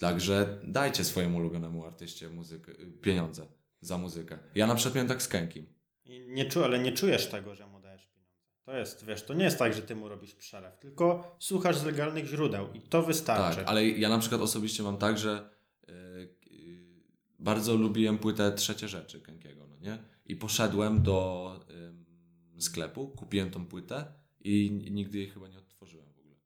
Także dajcie swojemu ulubionemu artyście muzykę, y, pieniądze za muzykę. Ja na przykład miałem tak z Kenkim. I nie czu, ale nie czujesz tego, że mu dajesz pieniądze. To jest, wiesz, to nie jest tak, że ty mu robisz przelew, tylko słuchasz z legalnych źródeł i to wystarczy. Tak, ale ja na przykład osobiście mam tak, że y, y, bardzo lubiłem płytę Trzecie Rzeczy Kenkiego, no nie? I poszedłem do ym, sklepu, kupiłem tą płytę i nigdy jej chyba nie odtworzyłem w ogóle.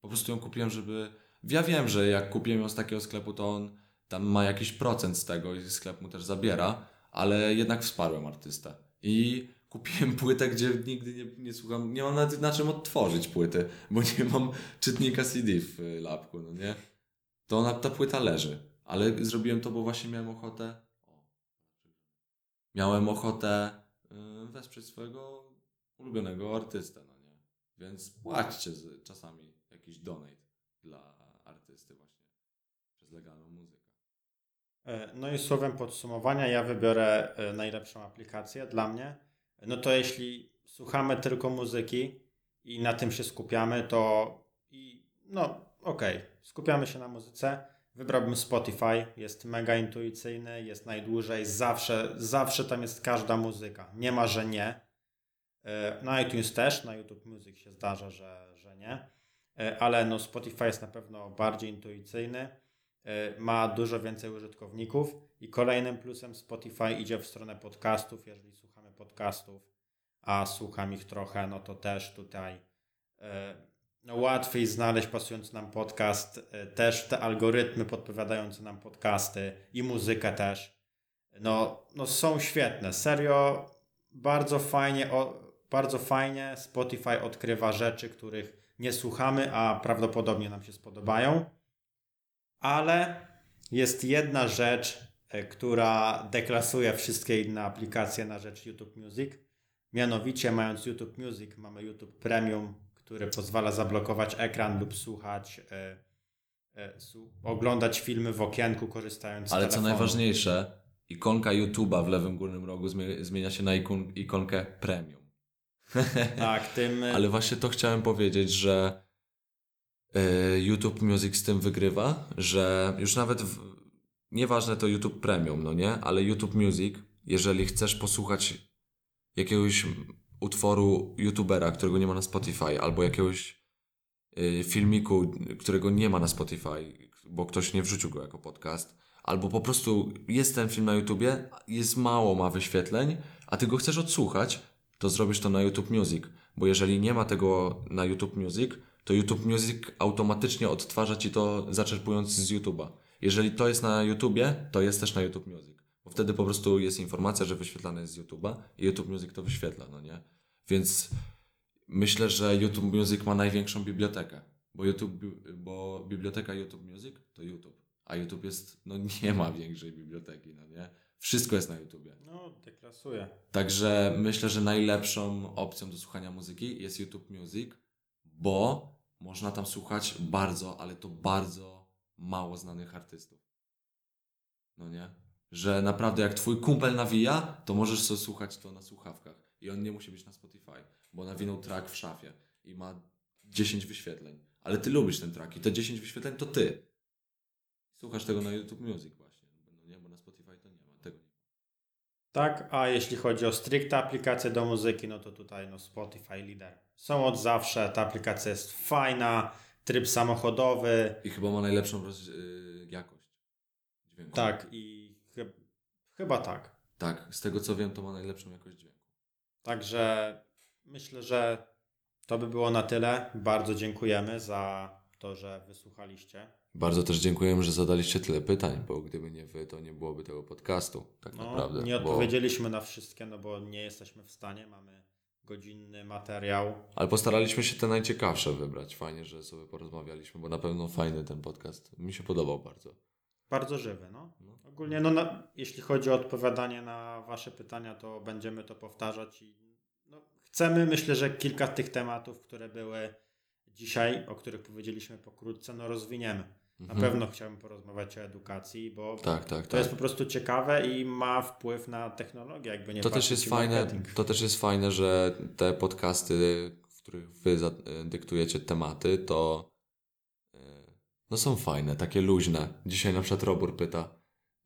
Po prostu ją kupiłem, żeby... Ja wiem, że jak kupiłem ją z takiego sklepu, to on tam ma jakiś procent z tego i sklep mu też zabiera, ale jednak wsparłem artystę. I kupiłem płytę, gdzie nigdy nie, nie słucham, nie mam nawet na czym odtworzyć płyty, bo nie mam czytnika CD w lapku, no nie? To ona, ta płyta leży. Ale zrobiłem to, bo właśnie miałem ochotę. Miałem ochotę y, wesprzeć swojego ulubionego artystę, no nie? Więc płaćcie czasami jakiś donate dla artysty właśnie przez legalną muzykę. E, No i słowem podsumowania ja wybiorę e, najlepszą aplikację dla mnie. No to jeśli słuchamy tylko muzyki i na tym się skupiamy, to i no okej, skupiamy się na muzyce. Wybrałbym Spotify, jest mega intuicyjny, jest najdłużej, zawsze, zawsze tam jest każda muzyka. Nie ma, że nie. E, Na iTunes też, na YouTube Music się zdarza, że, że nie. E, Ale no Spotify jest na pewno bardziej intuicyjny e, ma dużo więcej użytkowników i kolejnym plusem Spotify idzie w stronę podcastów. Jeżeli słuchamy podcastów, a słucham ich trochę, no to też tutaj e, no łatwiej znaleźć pasujący nam podcast, też te algorytmy podpowiadające nam podcasty i muzykę też. No, no są świetne, serio, bardzo fajnie, bardzo fajnie Spotify odkrywa rzeczy, których nie słuchamy, a prawdopodobnie nam się spodobają. Ale jest jedna rzecz, e, która deklasuje wszystkie inne aplikacje na rzecz YouTube Music. Mianowicie, mając YouTube Music, mamy YouTube Premium, który pozwala zablokować ekran lub słuchać, e, e, su- oglądać filmy w okienku, korzystając z Ale co najważniejsze, ikonka YouTube'a w lewym górnym rogu zmie- zmienia się na ikon- ikonkę Premium. Tak, tym. Ale właśnie to chciałem powiedzieć, że y, YouTube Music z tym wygrywa, że już nawet w, nieważne to YouTube Premium, no nie, ale YouTube Music, jeżeli chcesz posłuchać jakiegoś utworu YouTubera, którego nie ma na Spotify, albo jakiegoś y, filmiku, którego nie ma na Spotify, bo ktoś nie wrzucił go jako podcast, albo po prostu jest ten film na YouTubie, jest mało, ma wyświetleń, a ty go chcesz odsłuchać, to zrobisz to na YouTube Music, bo jeżeli nie ma tego na YouTube Music, to YouTube Music automatycznie odtwarza ci to zaczerpując z YouTube'a. Jeżeli to jest na YouTubie, to jest też na YouTube Music, bo wtedy po prostu jest informacja, że wyświetlane jest z YouTube'a i YouTube Music to wyświetla, no nie? Więc myślę, że YouTube Music ma największą bibliotekę, bo YouTube, bo biblioteka YouTube Music to YouTube, a YouTube jest, no nie ma większej biblioteki, no nie? Wszystko jest na YouTubie. Deklasuje. Także myślę, że najlepszą opcją do słuchania muzyki jest YouTube Music, bo można tam słuchać bardzo, ale to bardzo mało znanych artystów. No nie? Że naprawdę jak twój kumpel nawija, to możesz sobie słuchać to na słuchawkach. I on nie musi być na Spotify, bo nawinął track w szafie i ma 10 wyświetleń. Ale ty lubisz ten track i te 10 wyświetleń to ty. Słuchasz tego na YouTube Music właśnie. No nie, bo na Spotify to nie ma. Tego nie ma. Tak, a jeśli chodzi o stricte aplikacje do muzyki, no to tutaj no Spotify lider. Są od zawsze, ta aplikacja jest fajna, tryb samochodowy, I chyba ma najlepszą roz, y, jakość dźwięku. tak i chy- chyba tak. Tak, z tego co wiem, to ma najlepszą jakość dźwięku. Także myślę, że to by było na tyle. Bardzo dziękujemy za to, że wysłuchaliście. Bardzo też dziękujemy, że zadaliście tyle pytań, bo gdyby nie wy, to nie byłoby tego podcastu, tak No, naprawdę. nie bo... odpowiedzieliśmy na wszystkie, no bo nie jesteśmy w stanie. Mamy godzinny materiał. Ale postaraliśmy się te najciekawsze wybrać. Fajnie, że sobie porozmawialiśmy, bo na pewno fajny ten podcast. Mi się podobał bardzo. Bardzo żywy, no. No. Ogólnie, no, na, jeśli chodzi o odpowiadanie na Wasze pytania, to będziemy to powtarzać i no, chcemy, myślę, że kilka tych tematów, które były dzisiaj, o których powiedzieliśmy pokrótce, no rozwiniemy. Na Mhm. pewno chciałbym porozmawiać o edukacji, bo Tak, tak, to tak. jest po prostu ciekawe i ma wpływ na technologię, jakby nie To też jest fajne, marketing. to też jest fajne, że te podcasty, w których wy dyktujecie tematy, to e, no są fajne, takie luźne. Dzisiaj na przykład Robur pyta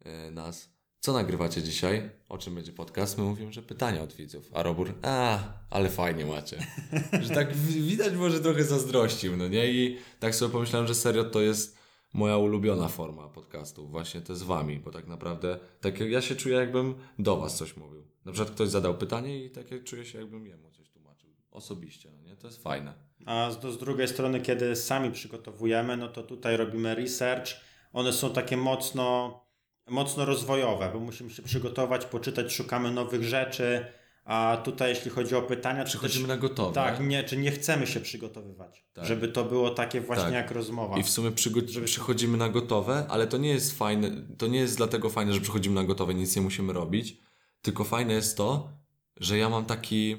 e, nas, co nagrywacie dzisiaj? O czym będzie podcast? My mówimy, że pytania od widzów. A Robur, a, ale fajnie macie. że tak widać może trochę zazdrościł, no nie? I tak sobie pomyślałem, że serio to jest moja ulubiona forma podcastu, właśnie to z wami, bo tak naprawdę tak ja się czuję, jakbym do was coś mówił. Na przykład ktoś zadał pytanie i tak czuję się, jakbym jemu coś tłumaczył. Osobiście, no nie? To jest fajne. A z, z drugiej strony, kiedy sami przygotowujemy, no to tutaj robimy research. One są takie mocno, mocno rozwojowe, bo musimy się przygotować, poczytać, szukamy nowych rzeczy. A tutaj, jeśli chodzi o pytania, to Przechodzimy też, na gotowe. tak, nie, czy nie chcemy się przygotowywać, Tak. żeby to było takie właśnie Tak. jak rozmowa. I w sumie przygo- przychodzimy na gotowe, ale to nie jest fajne, to nie jest dlatego fajne, że przychodzimy na gotowe, nic nie musimy robić, tylko fajne jest to, że ja mam taki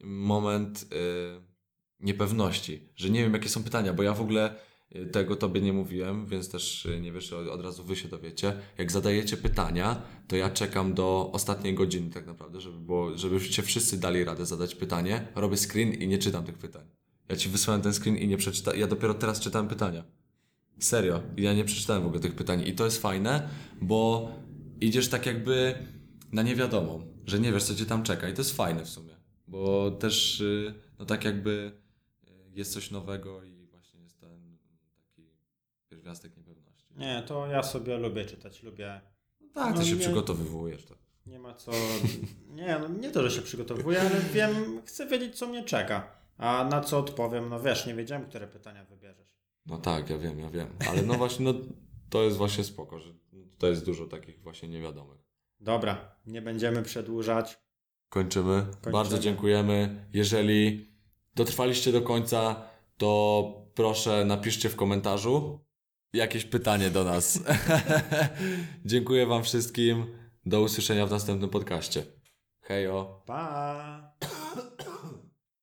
moment y, niepewności, że nie wiem jakie są pytania, bo ja w ogóle tego tobie nie mówiłem, więc też y, nie wiesz, od, razu wy się dowiecie. Jak zadajecie pytania, to ja czekam do ostatniej godziny tak naprawdę, żeby było, żebyście wszyscy dali radę zadać pytanie. Robię screen i nie czytam tych pytań. Ja ci wysłałem ten screen i nie przeczytałem. Ja dopiero teraz czytałem pytania. Serio. Ja nie przeczytałem w ogóle tych pytań. I to jest fajne, bo idziesz tak jakby na niewiadomą, że nie wiesz, co cię tam czeka. I to jest fajne w sumie. Bo też, y, no tak jakby y, jest coś nowego i właśnie jest ten taki pierwiastek niepewności. Nie, to ja sobie lubię czytać, lubię. No tak, No ty się nie- przygotowywujesz. To. Nie ma co. Nie, no nie to, że się przygotowuję, ale wiem, chcę wiedzieć, co mnie czeka. A na co odpowiem, no wiesz, nie wiedziałem, które pytania wybierzesz. No tak, ja wiem, ja wiem. Ale no właśnie, no to jest właśnie spoko, że to jest dużo takich właśnie niewiadomych. Dobra, nie będziemy przedłużać. Kończymy. Bardzo dziękujemy. Jeżeli dotrwaliście do końca, to proszę napiszcie w komentarzu jakieś pytanie do nas. Dziękuję Wam wszystkim. Do usłyszenia w następnym podcaście. Hejo. Pa!